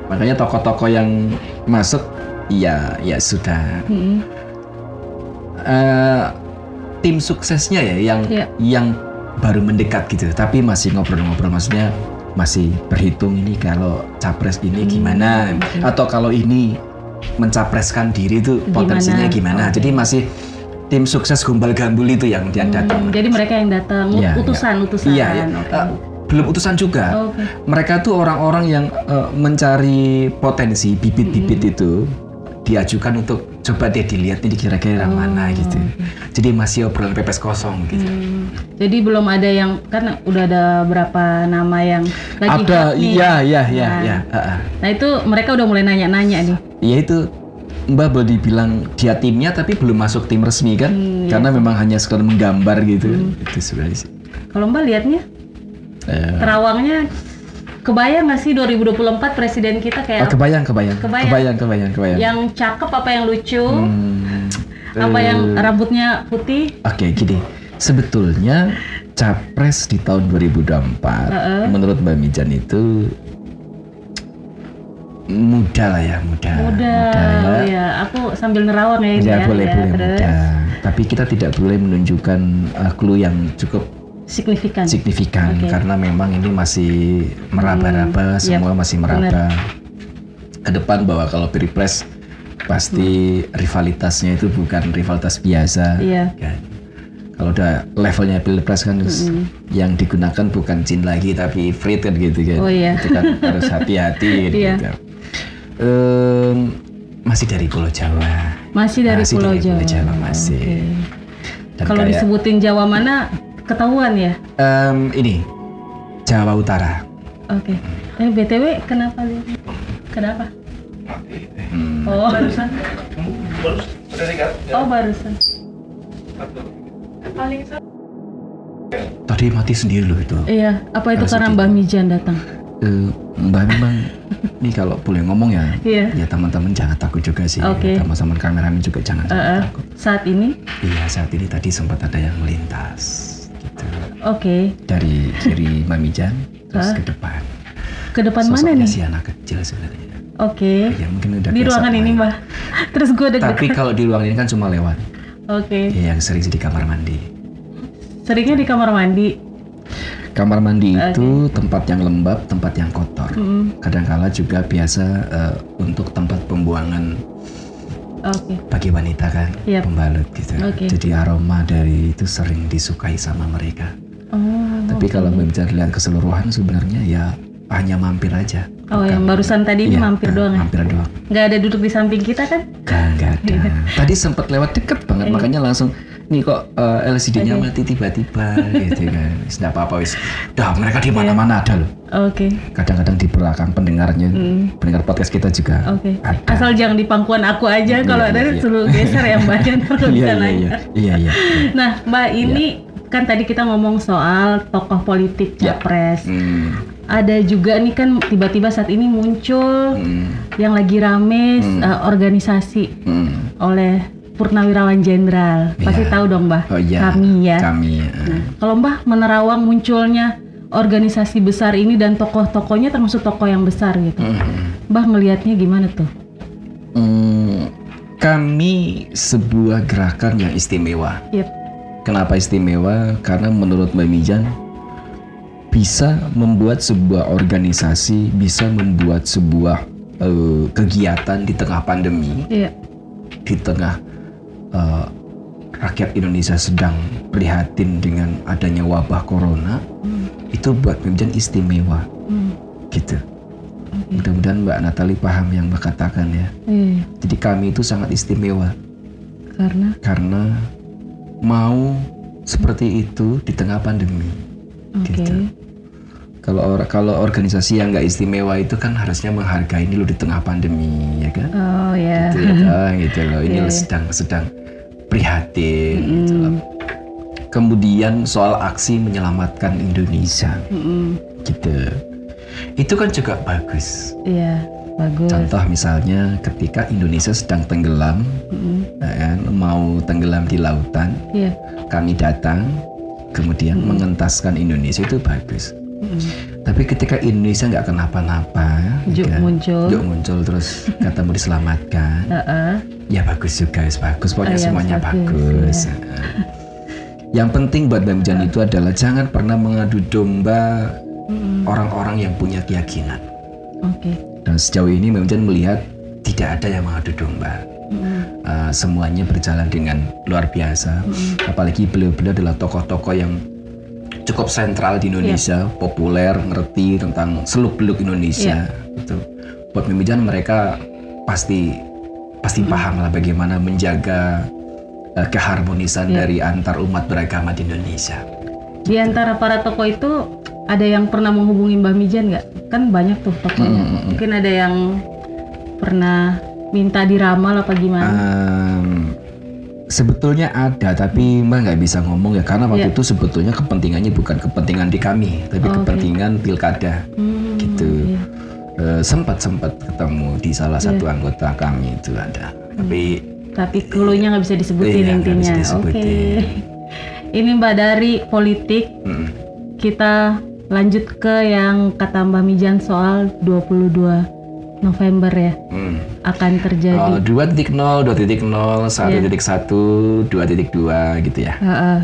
Makanya tokoh-tokoh yang masuk ya ya sudah Mm-mm. Eh, tim suksesnya ya yang Iya. yang baru mendekat gitu tapi masih ngobrol-ngobrol maksudnya masih berhitung ini kalau capres ini Hmm, gimana oke. atau kalau ini mencapreskan diri itu potensinya Gimana? gimana, jadi masih tim sukses gombal gambul itu yang dia Hmm, datang jadi mereka yang datang Iya, utusan utusan iya, iya. Oke. Eh, belum utusan juga Oke. mereka tuh orang-orang yang eh, mencari potensi bibit-bibit Hmm. itu diajukan untuk coba deh dilihat ini kira-kira yang mana gitu. Jadi masih obrolan pepes kosong gitu. Oh, Hmm, jadi belum ada yang kan udah ada berapa nama yang lagi Ada, nih. iya, iya, iya, Nah. iya. ah, ah. Nah itu mereka udah mulai nanya-nanya nih. Ya itu Mbak boleh dibilang dia timnya tapi belum masuk tim resmi kan? Hmm, Karena memang hanya sekedar menggambar gitu. Itu sebenarnya sih. Kalau Mbak lihatnya Eh, terawangnya kebayang nggak sih 2024 presiden kita kayak kebayang, kebayang, Kebayang. kebayang, kebayang, kebayang. yang cakep apa yang lucu, Hmm, apa eh, yang rambutnya putih? Oke, gini. Sebetulnya capres di tahun 2024 Heeh. menurut Mbak Mijan itu muda lah ya, muda. Udah, ya. oh ya, aku sambil nerawang ya Ya, ya. boleh ya, boleh terus. muda. Tapi kita tidak boleh menunjukkan uh, clue yang cukup Signifikan. signifikan Oke. karena memang ini masih meraba-raba, Hmm, semua yap, masih meraba ke depan bahwa kalau pilpres pasti rivalitasnya itu bukan rivalitas biasa. Iya. kan. Kalau udah levelnya pilpres kan yang digunakan bukan jin lagi tapi ifrit kan gitu kan. Oh, iya. Itu kan harus hati-hati [LAUGHS] gitu. Iya. Em, masih dari Pulau Jawa. Masih dari Masih Pulau dari Jawa. Pulau Jawa, masih. Oke. Dan Kalau kayak, disebutin Jawa mana ketahuan ya? em, ini Jawa Utara. Oke. Eh BTW kenapa dia? Kenapa? Hmm. Oh, barusan. Oh, barusan. Tadi mati sendiri loh itu. Iya, apa itu karena. Mbak Mijan datang? Eh, Mbak memang [LAUGHS] ini kalau boleh ngomong ya, Iya. ya teman-teman jangan takut juga sih. Oke. Teman-teman kameramen juga jangan Eh, eh, takut. saat ini? Iya saat ini tadi sempat ada yang melintas Oke. dari kiri Mamijan terus Ah. ke depan. Ke depan mana nih? si anak kecil sebenarnya. Oke. Ya mungkin udah Di ruangan ini, main. Mbak. [LAUGHS] Terus gue deg Tapi kalau di ruangan ini kan cuma lewat. Oke. Ya, yang sering sih di kamar mandi. Seringnya di kamar mandi. Kamar mandi itu tempat yang lembab, tempat yang kotor. Mm, Kadangkala juga biasa eh, untuk tempat pembuangan Oke. bagi wanita kan, Yap. pembalut gitu. Oke. Jadi aroma dari itu sering disukai sama mereka. Tapi kalau berbicara lihat keseluruhan sebenarnya ya hanya mampir aja. Oh, yang barusan tadi Iya, mampir eh, doang ya? Mampir doang. Nggak ada duduk di samping kita kan? Enggak ada. Iya. Tadi sempat lewat deket banget, makanya langsung nih kok eh, LCD-nya mati tiba-tiba gitu kan. Tidak apa-apa wis. Dah mereka di mana-mana ada loh. Oke. Kadang-kadang di belakang pendengarnya, Hmm. pendengar podcast kita juga Oke. ada. Asal jangan di pangkuan aku aja. Kalau Iya, ada iya, iya. suruh geser ya Mbak. Jangan [LAUGHS] Iya, kalau bisa iya, nanya. iya, iya, iya. Nah, Mbak ini kan tadi kita ngomong soal tokoh politik Ya. capres. Hmm, Ada juga nih kan tiba-tiba saat ini muncul hmm, yang lagi rame uh, organisasi hmm. oleh Purnawirawan Jenderal. Pasti Iya. tahu dong, Mbak. Oh iya. Kami ya. Kami. eh. Nah, kalau Mbah menerawang munculnya organisasi besar ini dan tokoh-tokohnya termasuk tokoh yang besar gitu. Hmm. Mbah melihatnya gimana tuh? Hmm, kami sebuah gerakan yang istimewa. Yep. Kenapa istimewa? Karena menurut Mbak Mijan bisa membuat sebuah organisasi, bisa membuat sebuah eh, kegiatan di tengah pandemi, Iya. di tengah eh, rakyat Indonesia sedang prihatin dengan adanya wabah corona, itu buat Mbak Mijan istimewa, Hmm. gitu. Mudah-mudahan Mbak Natali paham yang Mbak katakan ya. Iya. Jadi kami itu sangat istimewa Karena karena mau seperti itu di tengah pandemi. oke. Gitu. Kalau or- kalau organisasi yang nggak istimewa itu kan harusnya menghargai ini lo di tengah pandemi, ya kan? Oh ya. Gitu, ah, [LAUGHS] gitu loh. Ini lo iya. sedang sedang prihatin. gitu loh. Mm, Kemudian soal aksi menyelamatkan Indonesia, mm, gitu. Itu kan juga bagus. Iya, bagus. Contoh misalnya ketika Indonesia sedang tenggelam, Mm, ya kan, mau tenggelam di lautan, Iya. kami datang kemudian mengentaskan Indonesia itu bagus. Mm, Tapi ketika Indonesia nggak kenapa-napa, ya Juk kan, muncul. Juk muncul terus [LAUGHS] kata mau diselamatkan, Heeh. ya bagus juga, yes, bagus. Pokoknya ya, semuanya bagus, bagus. Yang penting buat Mbak Mijan itu adalah jangan pernah mengadu domba orang-orang yang punya keyakinan. Oke. Dan sejauh ini Mbak Mijan melihat tidak ada yang mengadu domba. Mm-mm. Uh, semuanya berjalan dengan luar biasa. Apalagi beliau-beliau adalah tokoh-tokoh yang cukup sentral di Indonesia, populer, ngerti tentang seluk-beluk Indonesia. Gitu. Buat Mbak Mijan mereka pasti pasti paham lah bagaimana menjaga uh, keharmonisan dari antar umat beragama di Indonesia. Di antara para tokoh itu ada yang pernah menghubungi Mbah Mijan nggak? Kan banyak tuh tokohnya. Mm-mm. Mungkin ada yang pernah minta diramal apa gimana? Um, sebetulnya ada, tapi Mbak nggak bisa ngomong ya karena waktu Iya. itu sebetulnya kepentingannya bukan kepentingan di kami, tapi Oh, kepentingan pilkada. Hmm, gitu. iya. Eh, sempat sempat ketemu di salah satu anggota kami itu ada, tapi Tapi clue-nya nggak bisa disebutin Iya, intinya. bisa Oke. disebutin. Ini Mbak dari politik mm, kita lanjut ke yang kata Mbak Mijan soal 22 November ya mm. akan terjadi. Oh, 2.0, 2.0, 1.1, 2.2 gitu ya. Heeh.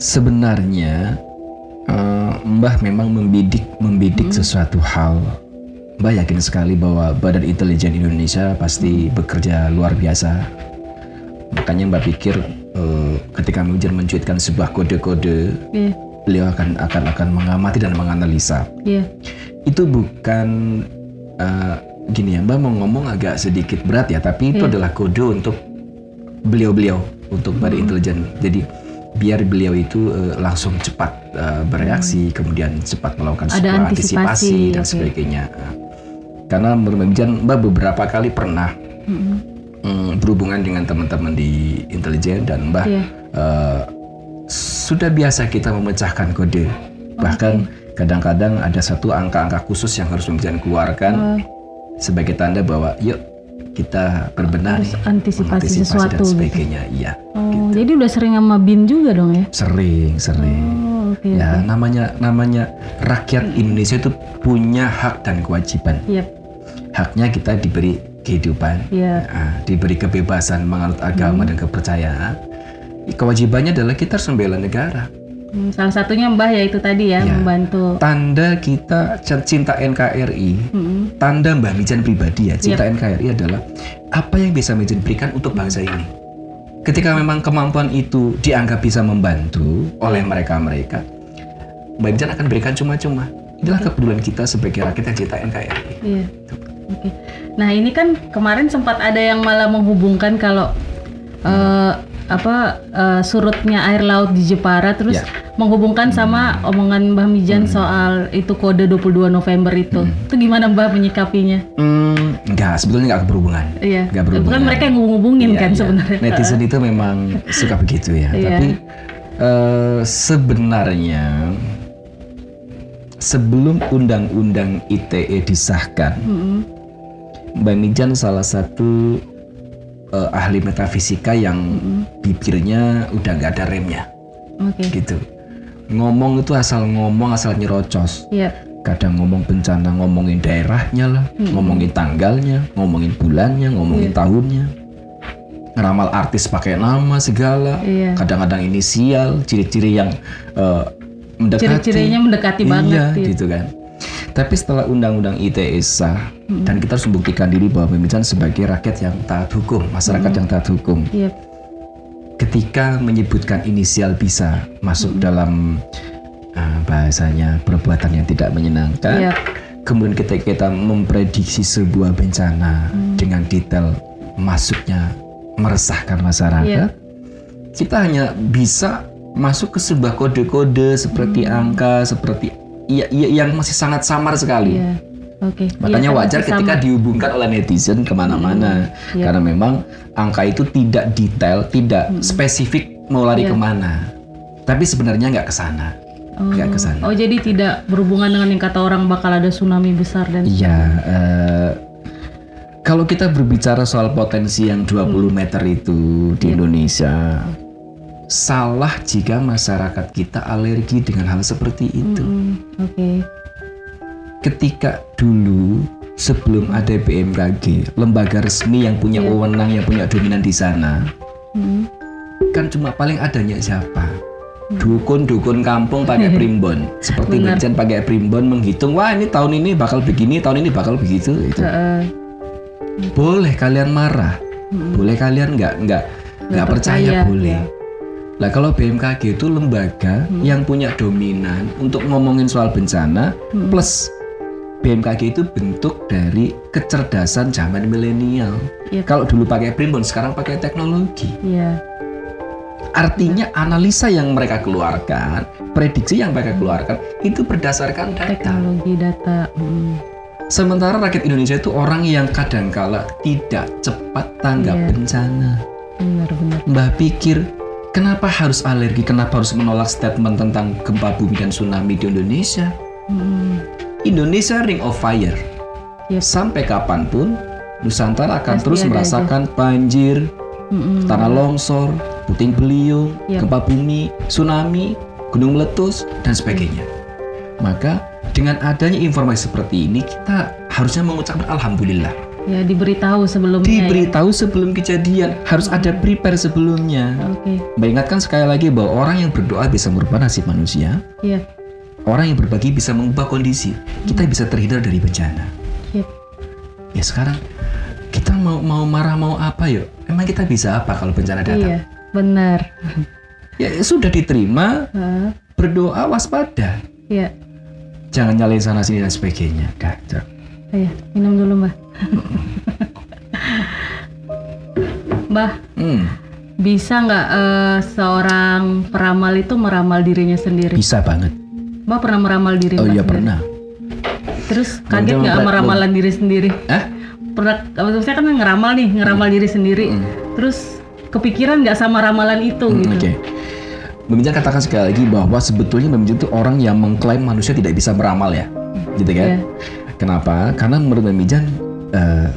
Sebenarnya eh, Mbah memang membidik membidik sesuatu hal. Mbah yakin sekali bahwa Badan Intelijen Indonesia pasti bekerja luar biasa. Makanya Mbah pikir eh, ketika Mujar mencuitkan sebuah kode-kode, Iya, beliau akan akan akan mengamati dan menganalisa. iya. Itu bukan eh, gini ya, Mbah mau ngomong agak sedikit berat ya, tapi itu adalah kode untuk beliau-beliau untuk Badan Intelijen. Jadi biar beliau itu eh, langsung cepat eh, bereaksi, kemudian cepat melakukan Ada sebuah antisipasi, antisipasi dan oke. sebagainya. Karena menurut Mbak Mbak beberapa kali pernah Mm-mm. Mm, berhubungan dengan teman-teman di intelijen dan Mbak Iya. eh, sudah biasa kita memecahkan kode. Bahkan kadang-kadang ada satu angka-angka khusus yang harus Mijan keluarkan Oh, sebagai tanda bahwa yuk kita berbenah Harus antisipasi mengantisipasi sesuatu dan gitu. sebagainya. Iya, oh, jadi udah sering sama Bin juga dong ya? sering, sering. Oh, oke. Ya, namanya namanya rakyat Indonesia itu punya hak dan kewajiban. Yap, Haknya kita diberi kehidupan, iya. Nah, diberi kebebasan menganut agama dan kepercayaan. Kewajibannya adalah kita harus membela negara. Hmm, salah satunya Mbah ya itu tadi ya, Iya. membantu. Tanda kita cinta NKRI, Mm-mm. tanda Mbak Mijan pribadi ya, cinta NKRI adalah apa yang bisa Mijan berikan untuk bangsa ini. Ketika memang kemampuan itu dianggap bisa membantu oleh mereka-mereka, Mbak Mijan akan berikan cuma-cuma. Inilah kepedulian kita sebagai rakyat yang cinta NKRI. Iya. Oke. Nah ini kan kemarin sempat ada yang malah menghubungkan kalau eh, apa eh, surutnya air laut di Jepara terus Ya. menghubungkan sama omongan Mbah Mijan soal itu kode 22 November itu. Itu gimana Mbah menyikapinya? Hmm, enggak, sebetulnya enggak berhubungan. Iya. Nggak berhubungan. Bukan mereka yang ngubungin Iya, kan iya. sebenarnya. Netizen itu memang suka begitu ya. Iya. Tapi eh, sebenarnya sebelum undang-undang ITE disahkan, Mm-mm. Mbak Mijan salah satu eh, ahli metafisika yang bibirnya udah nggak ada remnya, Oke. gitu. Ngomong itu asal ngomong asal nyerocos. Iya. Kadang ngomong bencana ngomongin daerahnya lah, ngomongin tanggalnya, ngomongin bulannya, ngomongin Iya. tahunnya. Ngeramal artis pakai nama segala, Iya. kadang-kadang inisial, ciri-ciri yang eh, mendekati. Ciri-cirinya mendekati banget. Iya, gitu. kan. Tapi setelah undang-undang ITE sah dan kita harus membuktikan diri bahwa pembicaraan sebagai rakyat yang taat hukum, masyarakat yang taat hukum. Iya. Ketika menyebutkan inisial bisa masuk dalam ah, bahasanya perbuatan yang tidak menyenangkan. Iya. Kemudian ketika kita memprediksi sebuah bencana dengan detail masuknya meresahkan masyarakat, kita hanya bisa masuk ke sebuah kode-kode seperti angka, seperti iya, iya, yang masih sangat samar sekali. Iya. Oke. Makanya Iya, kan wajar ketika sama. dihubungkan oleh netizen ke mana-mana, Iya. karena memang angka itu tidak detail, tidak spesifik mau lari Iya. ke mana. Tapi sebenarnya nggak ke sana, Oh. nggak ke sana. Oh jadi tidak berhubungan dengan yang kata orang bakal ada tsunami besar dan Iya, eh, kalau kita berbicara soal potensi yang 20 meter itu di Indonesia, salah jika masyarakat kita alergi dengan hal seperti itu. Mm, Oke. Ketika dulu sebelum ada BMKG, lembaga resmi yang punya wewenang, yang punya dominan di sana, Mm, kan cuma paling adanya siapa? Dukun-dukun kampung pakai [LAUGHS] primbon. Seperti Benar. Pakai primbon menghitung, wah ini tahun ini bakal begini, tahun ini bakal begitu. Itu. Heeh. Boleh kalian marah, boleh kalian nggak nggak nggak percaya, percaya, boleh. ya. Lah kalau BMKG itu lembaga yang punya dominan untuk ngomongin soal bencana, plus BMKG itu bentuk dari kecerdasan zaman milenial. Iya. Kalau dulu pakai primbon, sekarang pakai teknologi. Iya. Artinya analisa yang mereka keluarkan, prediksi yang mereka keluarkan itu berdasarkan data. Teknologi data. Mm. Sementara rakyat Indonesia itu orang yang kadangkala tidak cepat tanggap Iya. bencana. Benar-benar. Mbah pikir, kenapa harus alergi, kenapa harus menolak statement tentang gempa bumi dan tsunami di Indonesia? Mm. Indonesia ring of fire. Yep. Sampai kapan pun, Nusantara akan Pasti terus merasakan banjir, Mm-mm. tanah longsor, puting beliung, Yep. gempa bumi, tsunami, gunung meletus, dan sebagainya. Maka dengan adanya informasi seperti ini, kita harusnya mengucapkan Alhamdulillah. Ya diberitahu sebelumnya. ya. Diberitahu sebelum kejadian, harus ada prepare sebelumnya. Oke. Mbak ingatkan sekali lagi bahwa orang yang berdoa bisa merubah nasib manusia, Iya. orang yang berbagi bisa mengubah kondisi. Kita bisa terhindar dari bencana. Iya. Ya sekarang kita mau mau marah mau apa yuk? Emang kita bisa apa kalau bencana datang? Iya. Benar. Ya sudah diterima, berdoa waspada. Iya. Jangan nyalain sana sini dan sebagainya. Kacau. Iya. Minum dulu mbah. mbah, Hmm, bisa nggak eh, seorang peramal itu meramal dirinya sendiri? bisa banget. Mbak pernah meramal diri Oh Mbak iya sendiri? pernah. Terus kaget nggak mempra- sama ramalan diri sendiri? Eh? Pernah, maksudnya kan ngeramal nih, ngeramal diri sendiri. Terus kepikiran nggak sama ramalan itu Hmm, gitu? Oke. Mbak Mijan katakan sekali lagi bahwa sebetulnya Mbak Mijan itu orang yang mengklaim manusia tidak bisa meramal ya, gitu kan? Iya. Kenapa? Karena menurut Mbak Mijan eh,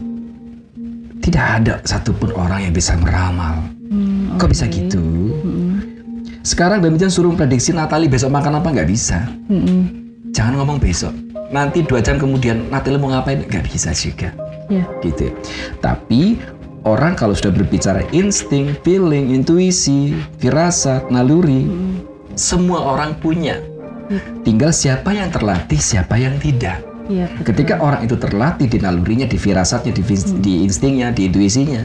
tidak ada satupun orang yang bisa meramal. Hmm, Kok bisa oke. gitu? Mm-mm. Sekarang Mbak Mijan suruh prediksi Natali besok makan apa nggak bisa. Mm-mm. Jangan ngomong besok. Nanti dua jam kemudian Natali mau ngapain nggak bisa juga. Ya. gitu. Tapi orang kalau sudah berbicara insting, feeling, intuisi, firasat, naluri, semua orang punya. Tinggal siapa yang terlatih, siapa yang tidak. Iya. betul. Ketika orang itu terlatih di nalurinya, di firasatnya, di, vis- di instingnya, di intuisinya,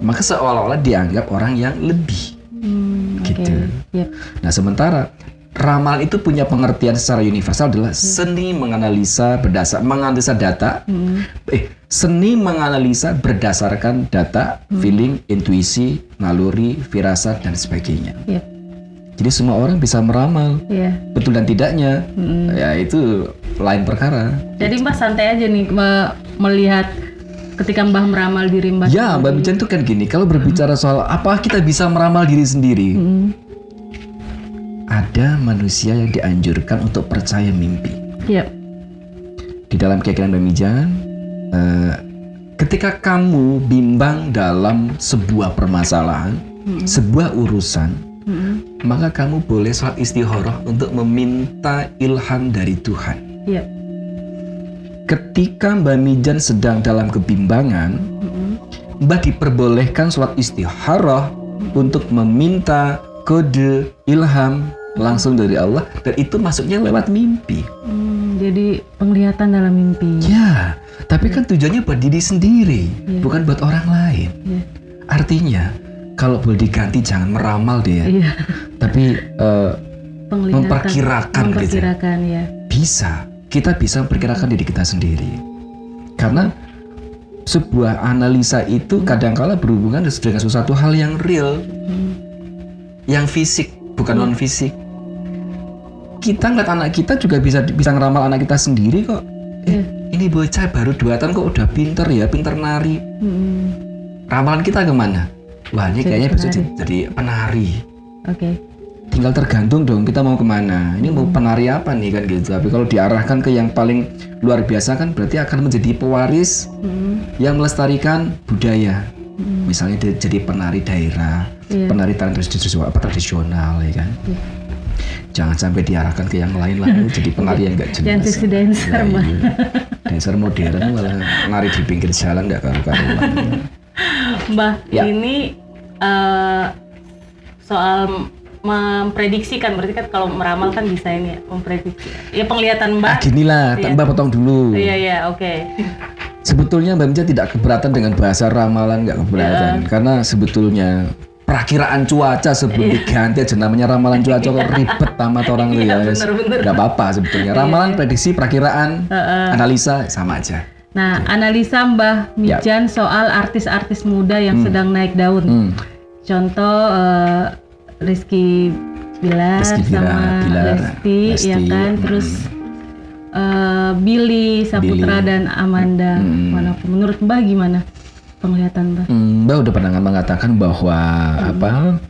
maka seolah-olah dianggap orang yang lebih. Hmm. Gitu. Yap. Nah, sementara ramalan itu punya pengertian secara universal adalah seni menganalisa berdasar menganalisa data Mm. eh seni menganalisa berdasarkan data, feeling, intuisi, naluri, firasat dan sebagainya. Yap. Jadi semua orang bisa meramal. Iya. Betul dan tidaknya Mm. ya itu lain perkara. Jadi Mbak santai aja nih me- melihat ketika Mbah meramal diri Mbah. Ya, Mbak Bican tuh kan gini, kalau berbicara soal apa kita bisa meramal diri sendiri, Mm. ada manusia yang dianjurkan untuk percaya mimpi. Yap. Di dalam keyakinan Mbak Mijan, eh, ketika kamu bimbang dalam sebuah permasalahan, sebuah urusan, Mm. maka kamu boleh sholat istikharah untuk meminta ilham dari Tuhan. Yap. Ketika Mbak Mijan sedang dalam kebimbangan, Mm. Mbak diperbolehkan sholat istikharah untuk meminta kode ilham langsung dari Allah dan itu masuknya lewat mimpi. Hmm, jadi penglihatan dalam mimpi. Ya, tapi kan tujuannya buat diri sendiri, Iya. bukan buat orang lain. Iya. Artinya, kalau boleh diganti jangan meramal deh ya, Iya. tapi eh, Penglihatan. Memperkirakan gitu. Memperkirakan ya. bisa. Kita bisa memperkirakan diri kita sendiri. Karena sebuah analisa itu kadangkala berhubungan dengan sesuatu hal yang real, Hmm. yang fisik, bukan non fisik. Kita ngeliat anak kita juga bisa bisa ngeramal anak kita sendiri kok. Eh, ini bocah baru dua tahun kok udah pinter ya, pinter nari. Hmm. Ramalan kita ke mana? Wah ini Jadi kayaknya penari. jadi, jadi penari. Oke. Tinggal tergantung dong kita mau ke mana. Ini mau penari apa nih kan gitu. Tapi kalau diarahkan ke yang paling luar biasa kan berarti akan menjadi pewaris Hmm. yang melestarikan budaya. Misalnya dia jadi penari daerah, Iya. penari tradisional, apa tradisional ya kan. Iya. Jangan sampai diarahkan ke yang lain lah, [LAUGHS] jadi penari yang nggak jelas. Jangan seksi dancer, Mbak. iya. Dancer modern malah nari di pinggir jalan nggak karu-karuan. Mbah, Ya. ini eh, soal memprediksikan berarti kan kalau meramal kan bisa ini ya memprediksi ya penglihatan Ah, mbak gini lah, Iya. Mbak potong dulu. iya iya oke Sebetulnya Mbak Mica tidak keberatan dengan bahasa ramalan, nggak keberatan. Iya. Karena sebetulnya perakiraan cuaca sebelum diganti aja namanya ramalan cuaca kok ribet tamat orang tuh Iya, ya. Nggak apa-apa sebetulnya. Ramalan, prediksi, perakiraan, analisa sama aja. Nah analisa mbah Ya. Mijan soal artis-artis muda yang sedang naik daun Hmm. contoh eh, Rizky Bilar Rizky Bilar, sama Bilar, Lesti, Lesti, ya kan mm. terus eh, Billy Saputra Billy. dan Amanda Mm. mana menurut mbah gimana penglihatan mbah Hmm, Mbak udah pernah mengatakan bahwa apa?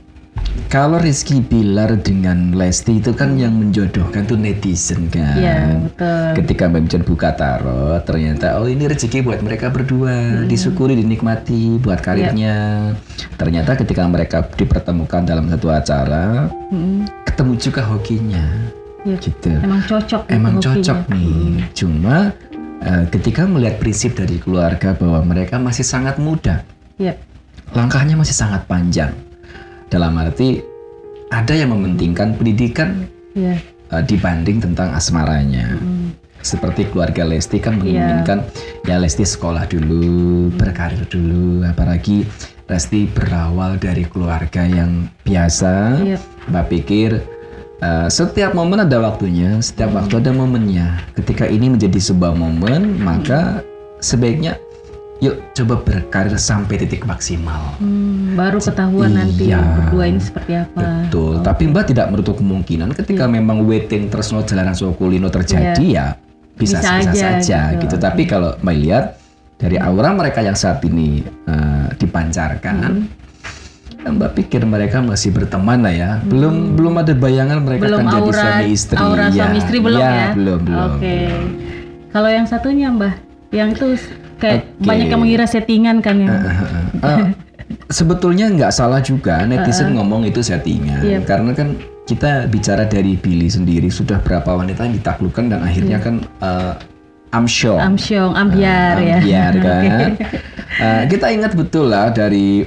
Kalau Rizky Bilar dengan Lesti itu kan yang menjodohkan tuh netizen kan. Iya betul Ketika Mbak Mijan buka tarot, ternyata oh ini rezeki buat mereka berdua, disyukuri, dinikmati buat karirnya. Ternyata ketika mereka dipertemukan dalam satu acara, Mm. ketemu juga hokinya, Iya. gitu. emang cocok gitu Emang hokinya. cocok nih. Cuma eh, ketika melihat prinsip dari keluarga bahwa mereka masih sangat muda, Iya. langkahnya masih sangat panjang. Dalam arti ada yang mementingkan pendidikan Iya. eh, dibanding tentang asmaranya. Mm. Seperti keluarga Lesti kan Iya. menginginkan ya Lesti sekolah dulu, berkarir dulu, apalagi Lesti berawal dari keluarga yang biasa. Iya. Mbak pikir eh, setiap momen ada waktunya, setiap waktu ada momennya. Ketika ini menjadi sebuah momen, maka sebaiknya yuk coba berkarir sampai titik maksimal. Hmm, baru ketahuan nanti Iya. berdua ini seperti apa. Betul, tapi Mbak tidak menutup kemungkinan ketika memang waiting terus no jalanan Sokulino terjadi ya bisa, Bisa bisa aja saja gitu. gitu. Tapi kalau Mbak lihat dari aura mereka yang saat ini eh, dipancarkan, Mbak pikir mereka masih berteman lah ya. Belum belum ada bayangan mereka Belum akan jadi aura suami istri. aura Ya, suami istri belum ya? Belum belum. Oke. Kalau yang satunya Mbah, yang itu kayak Oke. banyak yang mengira settingan kan ya. Eh, sebetulnya nggak salah juga netizen ngomong itu settingan Iya. karena kan kita bicara dari Billy sendiri sudah berapa wanita yang ditaklukkan dan akhirnya kan eh, Amsyong Amsyong, ambiar ya. Ambiar [LAUGHS] kan Oke. Eh, kita ingat betul lah dari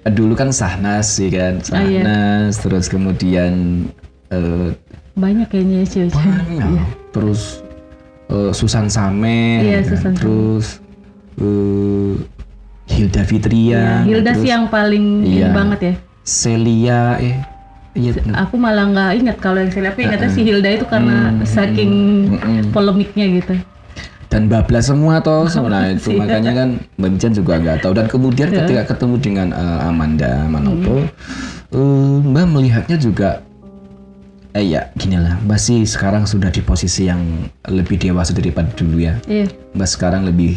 eh, dulu kan Sahnas sih kan Ah, iya. Sahnas terus kemudian eh, Banyak kayaknya ya cewek-cewek. banyak terus eh, Susan Samer Iya, kan? Susan terus eh, Hilda Fitria Iya, Hilda terus sih yang paling Iya. banget ya. Celia eh iya. Aku malah nggak ingat kalau yang saya aku ingatnya si Hilda itu karena Hmm, saking polemiknya gitu. dan bablas semua toh [LAUGHS] nah itu Iya. makanya kan Mbak Mijan juga nggak tahu dan kemudian ketika ketemu dengan eh, Amanda Manopo eh, Mbak melihatnya juga eh ya gini lah Mbak sih sekarang sudah di posisi yang lebih dewasa daripada dulu ya Iya. Mbak sekarang lebih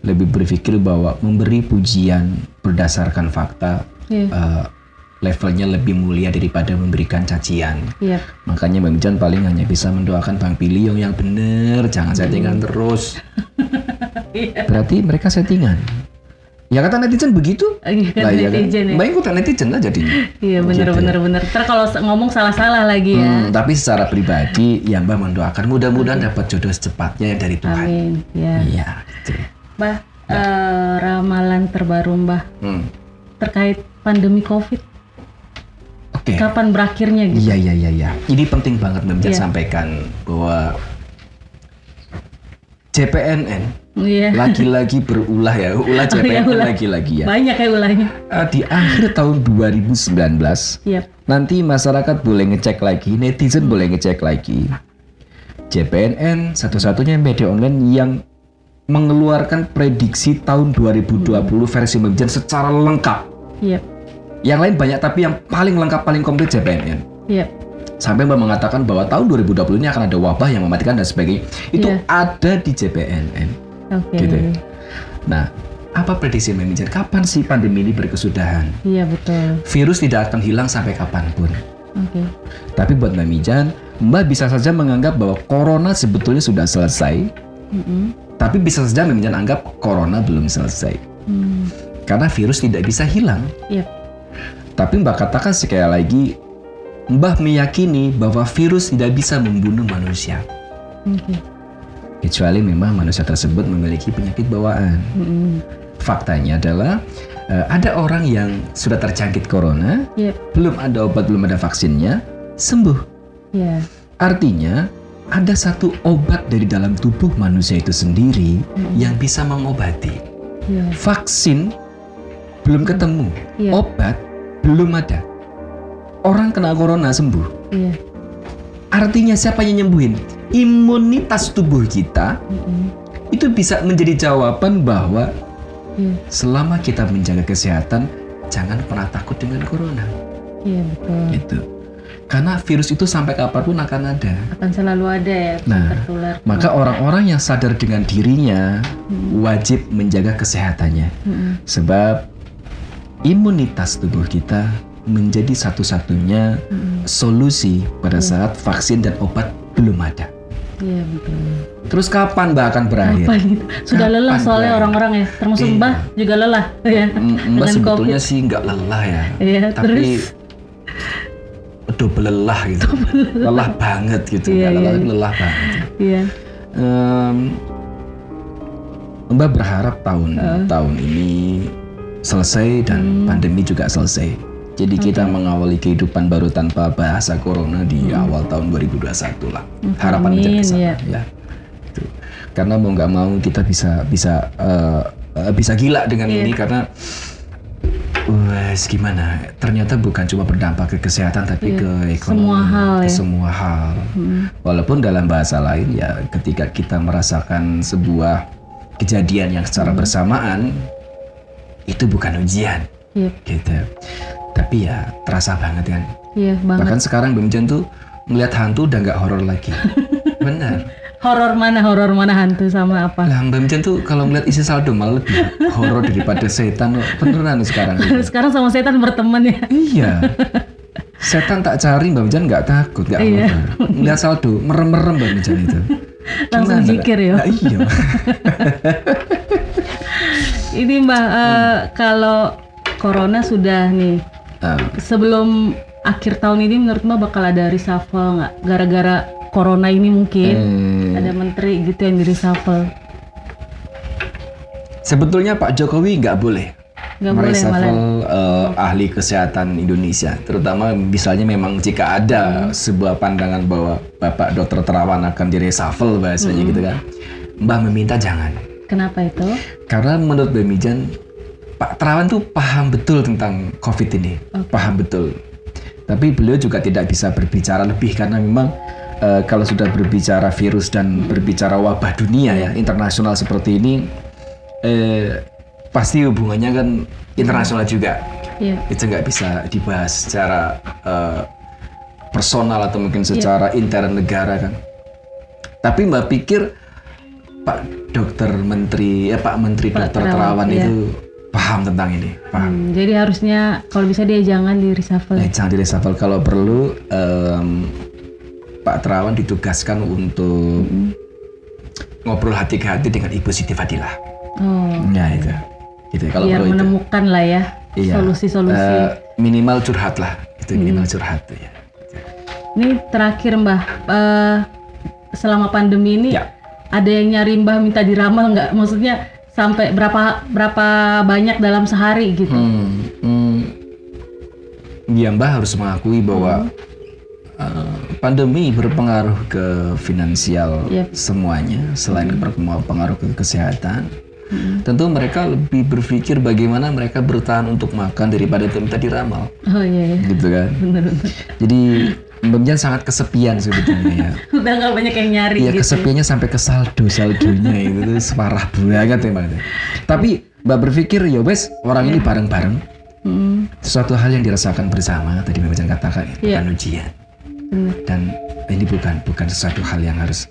lebih berpikir bahwa memberi pujian berdasarkan fakta Iya. eh, levelnya lebih mulia daripada memberikan cacian Iya. Makanya Bang paling hanya bisa mendoakan Bang Pilih yang bener, jangan settingan terus. [LAUGHS] Berarti mereka settingan. Ya kata netizen begitu. Iya kan Lah, ya kan? netizen ya. Mbak ikutan netizen lah jadinya. Iya Gitu. bener. Ntar kalau ngomong salah-salah lagi ya. Hmm, tapi secara pribadi ya Mbak mendoakan mudah-mudahan dapat jodoh secepatnya dari Tuhan. Amin. Ya. Iya, gitu. Mbah, eh, ramalan terbaru Mbah Hmm. terkait pandemi COVID. Oke. Kapan berakhirnya gitu? Iya iya iya iya. Ini penting banget Mbak Iya. sampaikan bahwa JPNN Iya. lagi-lagi berulah ya, ulah [LAUGHS] Oh, iya, ulah. lagi-lagi ya. Banyak ya ulahnya. Eh, di akhir tahun 2019 Iya. nanti masyarakat boleh ngecek lagi, netizen boleh ngecek lagi. JPNN satu-satunya media online yang mengeluarkan prediksi tahun 2020 versi Memjan secara lengkap. Iya. Yang lain banyak tapi yang paling lengkap paling komplit JPNN. Iya. Sampai Mbak mengatakan bahwa tahun 2020 ini akan ada wabah yang mematikan dan sebagainya. Itu Iya. ada di JPNN. Oke. Gitu. Nah, apa prediksi Mbak Mijan? Kapan sih pandemi ini berkesudahan? Iya betul. Virus tidak akan hilang sampai kapan pun. Oke. Tapi buat Mbak Mijan, Mbak bisa saja menganggap bahwa corona sebetulnya sudah selesai, Mm-mm. Tapi bisa saja Mijan anggap corona belum selesai. Hmm. Karena virus tidak bisa hilang. Iya. Tapi Mbak katakan sekali lagi, Mbak meyakini bahwa virus tidak bisa membunuh manusia. Oke. Kecuali memang manusia tersebut memiliki penyakit bawaan. Mm-mm. Faktanya adalah Eh, ada orang yang sudah terjangkit corona, Yep. belum ada obat, belum ada vaksinnya, sembuh. Ya. Artinya ada satu obat dari dalam tubuh manusia itu sendiri yang bisa mengobati. Ya. Vaksin belum ketemu, Iya. obat belum ada. Orang kena corona sembuh. Iya. Artinya siapa yang nyembuhin? Imunitas tubuh kita Mm-mm. itu bisa menjadi jawaban bahwa Iya. selama kita menjaga kesehatan, jangan pernah takut dengan corona. Iya betul. Gitu. Karena virus itu sampai kapan pun akan ada. Akan selalu ada ya Nah, tertular. Maka orang-orang yang sadar dengan dirinya Hmm. wajib menjaga kesehatannya. Mm-mm. Sebab imunitas tubuh kita menjadi satu-satunya Mm-mm. solusi pada saat vaksin dan obat belum ada. Iya betul. Terus kapan Mbak akan berakhir? Apa gitu? Sudah Kapan lelah soalnya orang-orang ya, termasuk Iya. Mbah juga lelah ya. M- Mbak sebetulnya COVID. sih nggak lelah ya. Iya, Tapi terus double lelah gitu. lelah banget gitu. Iya, Nggak lelah, iya, tapi iya. lelah banget. iya. Em, Mbak berharap tahun tahun ini selesai dan Hmm. pandemi juga selesai. Jadi kita mengawali kehidupan baru tanpa bahasa corona di awal tahun 2021 lah. Harapan kita Hmm. Amin, ke sana iya. ya. Gitu. Karena mau nggak mau kita bisa bisa eh, eh, bisa gila dengan Iya. ini karena Wes gimana? Ternyata bukan cuma berdampak ke kesehatan tapi ke ekonomi, Iya. Semua hal ke ya. semua hal. Walaupun dalam bahasa lain ya ketika kita merasakan sebuah kejadian yang secara Hmm. bersamaan itu bukan ujian Iya, gitu. Tapi ya terasa banget kan. iya banget. Bahkan sekarang Bim Jen tuh ngelihat hantu udah nggak horor lagi. [LAUGHS] Benar. Horor mana horor mana hantu sama apa? Lah Mbak Jen tuh kalau ngeliat isi saldo malah lebih horor daripada setan. Beneran sekarang. [LAUGHS] Sekarang sama setan berteman ya. Iya. Setan tak cari Mbak Mijan nggak takut, nggak Iya. apa Lihat saldo, merem-merem Mbak Mijan itu. [LAUGHS] Langsung Gimana, zikir ya. Nah, iya. [LAUGHS] Ini Mbah eh, Hmm. kalau corona sudah nih Ah, sebelum akhir tahun ini menurut Mbak bakal ada reshuffle nggak? Gara-gara corona ini mungkin eh, ada menteri gitu yang di reshuffle. sebetulnya Pak Jokowi nggak boleh malah. mereshuffle eh, ahli kesehatan Indonesia, terutama misalnya memang jika ada sebuah pandangan bahwa Bapak Dr. Terawan akan direshuffle bahasanya Hmm. gitu kan, Mbak meminta jangan. Kenapa itu? Karena menurut Mbak Mijan, Pak Terawan tuh paham betul tentang COVID ini, paham betul. Tapi beliau juga tidak bisa berbicara lebih karena memang eh, kalau sudah berbicara virus dan berbicara wabah dunia ya internasional seperti ini, eh, pasti hubungannya kan internasional juga. Iya. Itu nggak bisa dibahas secara eh, personal atau mungkin secara intern negara kan. Tapi Mbak pikir Pak Dokter Menteri, ya Pak Menteri Dokter Terawan, Terawan iya. itu paham tentang ini, paham. Hmm, jadi harusnya kalau bisa dia jangan di reshuffle. Eh, jangan di reshuffle kalau perlu em, Pak Terawan ditugaskan untuk ngobrol hati ke hati dengan Ibu Siti Fadilah. Oh, Ya itu, gitu. Kalau biar perlu itu. menemukan lah ya Iya. solusi-solusi. Eh, minimal curhat lah, itu minimal curhat tuh ya. Ini terakhir Mbah, eh, selama pandemi ini Ya. ada yang nyari Mbah minta diramal nggak? Maksudnya sampai berapa berapa banyak dalam sehari gitu? Hmm, hmm, ya Mbak harus mengakui bahwa uh, pandemi berpengaruh ke finansial Yep. semuanya selain berpengaruh ke kesehatan. Tentu mereka lebih berpikir bagaimana mereka bertahan untuk makan daripada itu minta diramal, Oh iya, iya. gitu kan? bener-bener. Jadi Mbak Mijan sangat kesepian sebetulnya ya. [LAUGHS] Udah nggak banyak yang nyari Iya gitu. kesepiannya sampai ke saldo saldonya itu tuh separah banget ya. Tapi Mbak berpikir ya wes orang ini bareng-bareng Hmm, sesuatu hal yang dirasakan bersama tadi Mbak Mijan katakan itu Iya. bukan ujian. Dan ini bukan bukan sesuatu hal yang harus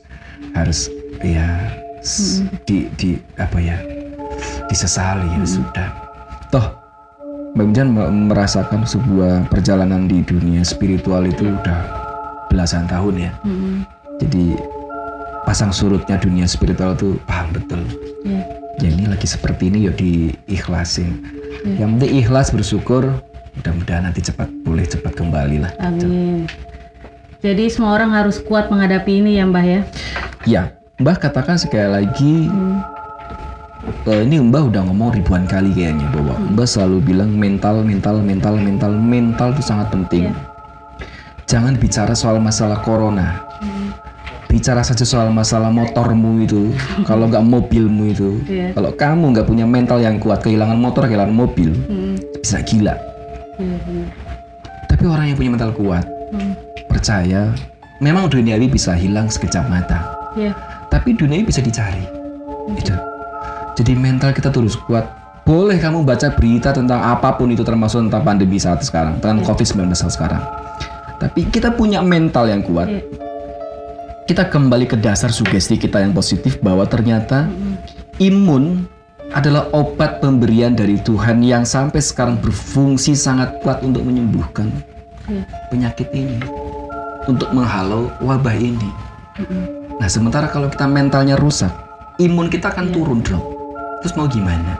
harus ya s- di di apa ya disesali ya sudah toh Mbak Mijan merasakan sebuah perjalanan di dunia spiritual itu udah belasan tahun ya Hmm, jadi pasang surutnya dunia spiritual tuh paham betul. iya. Ya ini lagi seperti ini ya diikhlasin. Yang penting ikhlas bersyukur. Mudah-mudahan nanti cepat boleh cepat kembali lah. Amin. Jadi semua orang harus kuat menghadapi ini ya Mbah ya. Ya, Mbah katakan sekali lagi Hmm, eh, ini Mbah udah ngomong ribuan kali kayaknya bahwa Mbah selalu bilang mental, mental, mental, mental, mental itu sangat penting. Iya. Jangan bicara soal masalah corona. Bicara saja soal masalah motormu itu, [LAUGHS] kalau nggak mobilmu itu, Iya. kalau kamu nggak punya mental yang kuat, kehilangan motor, kehilangan mobil, Hmm, bisa gila. benar. Tapi orang yang punya mental kuat, Hmm, percaya, memang duniawi bisa hilang sekejap mata. iya. tapi dunia bisa dicari gitu. jadi mental kita terus kuat boleh kamu baca berita tentang apa pun itu termasuk tentang pandemi saat sekarang tentang covid-19 saat sekarang tapi kita punya mental yang kuat Iya. kita kembali ke dasar sugesti kita yang positif bahwa ternyata imun adalah obat pemberian dari Tuhan yang sampai sekarang berfungsi sangat kuat untuk menyembuhkan Iya. penyakit ini untuk menghalau wabah ini. Nah, sementara kalau kita mentalnya rusak, imun kita akan turun dong. Terus mau gimana?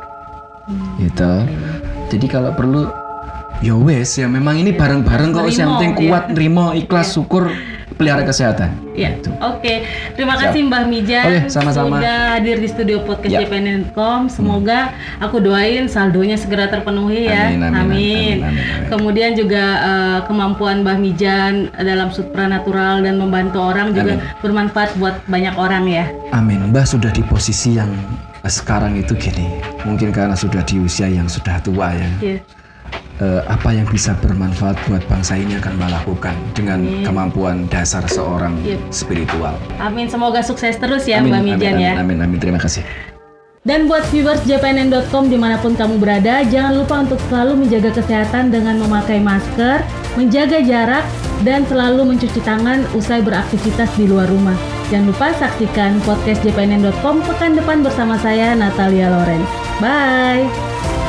Gitu. Jadi kalau perlu ya wes ya memang ini bareng-bareng kok yang penting iya. kuat nerimo ikhlas syukur pelihara kesehatan. Ya, Gitu. oke. Terima Siap. kasih Mbah Mijan Oke, sama-sama. sudah hadir di studio podcast Ya. JPN.com. Semoga aku doain saldonya segera terpenuhi ya. Amin, amin, amin, amin, amin. Kemudian juga eh, kemampuan Mbah Mijan dalam supranatural dan membantu orang juga Amin. bermanfaat buat banyak orang ya. Amin. Mbah sudah di posisi yang sekarang itu gini. Mungkin karena sudah di usia yang sudah tua ya. Iya. Eh, apa yang bisa bermanfaat buat bangsa ini akan Mbah lakukan dengan kemampuan dasar seorang Iya. spiritual. Amin. Semoga sukses terus ya amin, amin, Mijan amin, ya. amin, amin. Terima kasih. Dan buat viewers JPNN.com di mana pun kamu berada, jangan lupa untuk selalu menjaga kesehatan dengan memakai masker, menjaga jarak, dan selalu mencuci tangan usai beraktivitas di luar rumah. Jangan lupa saksikan podcast JPNN.com pekan depan bersama saya Natalia Lorenz. Bye!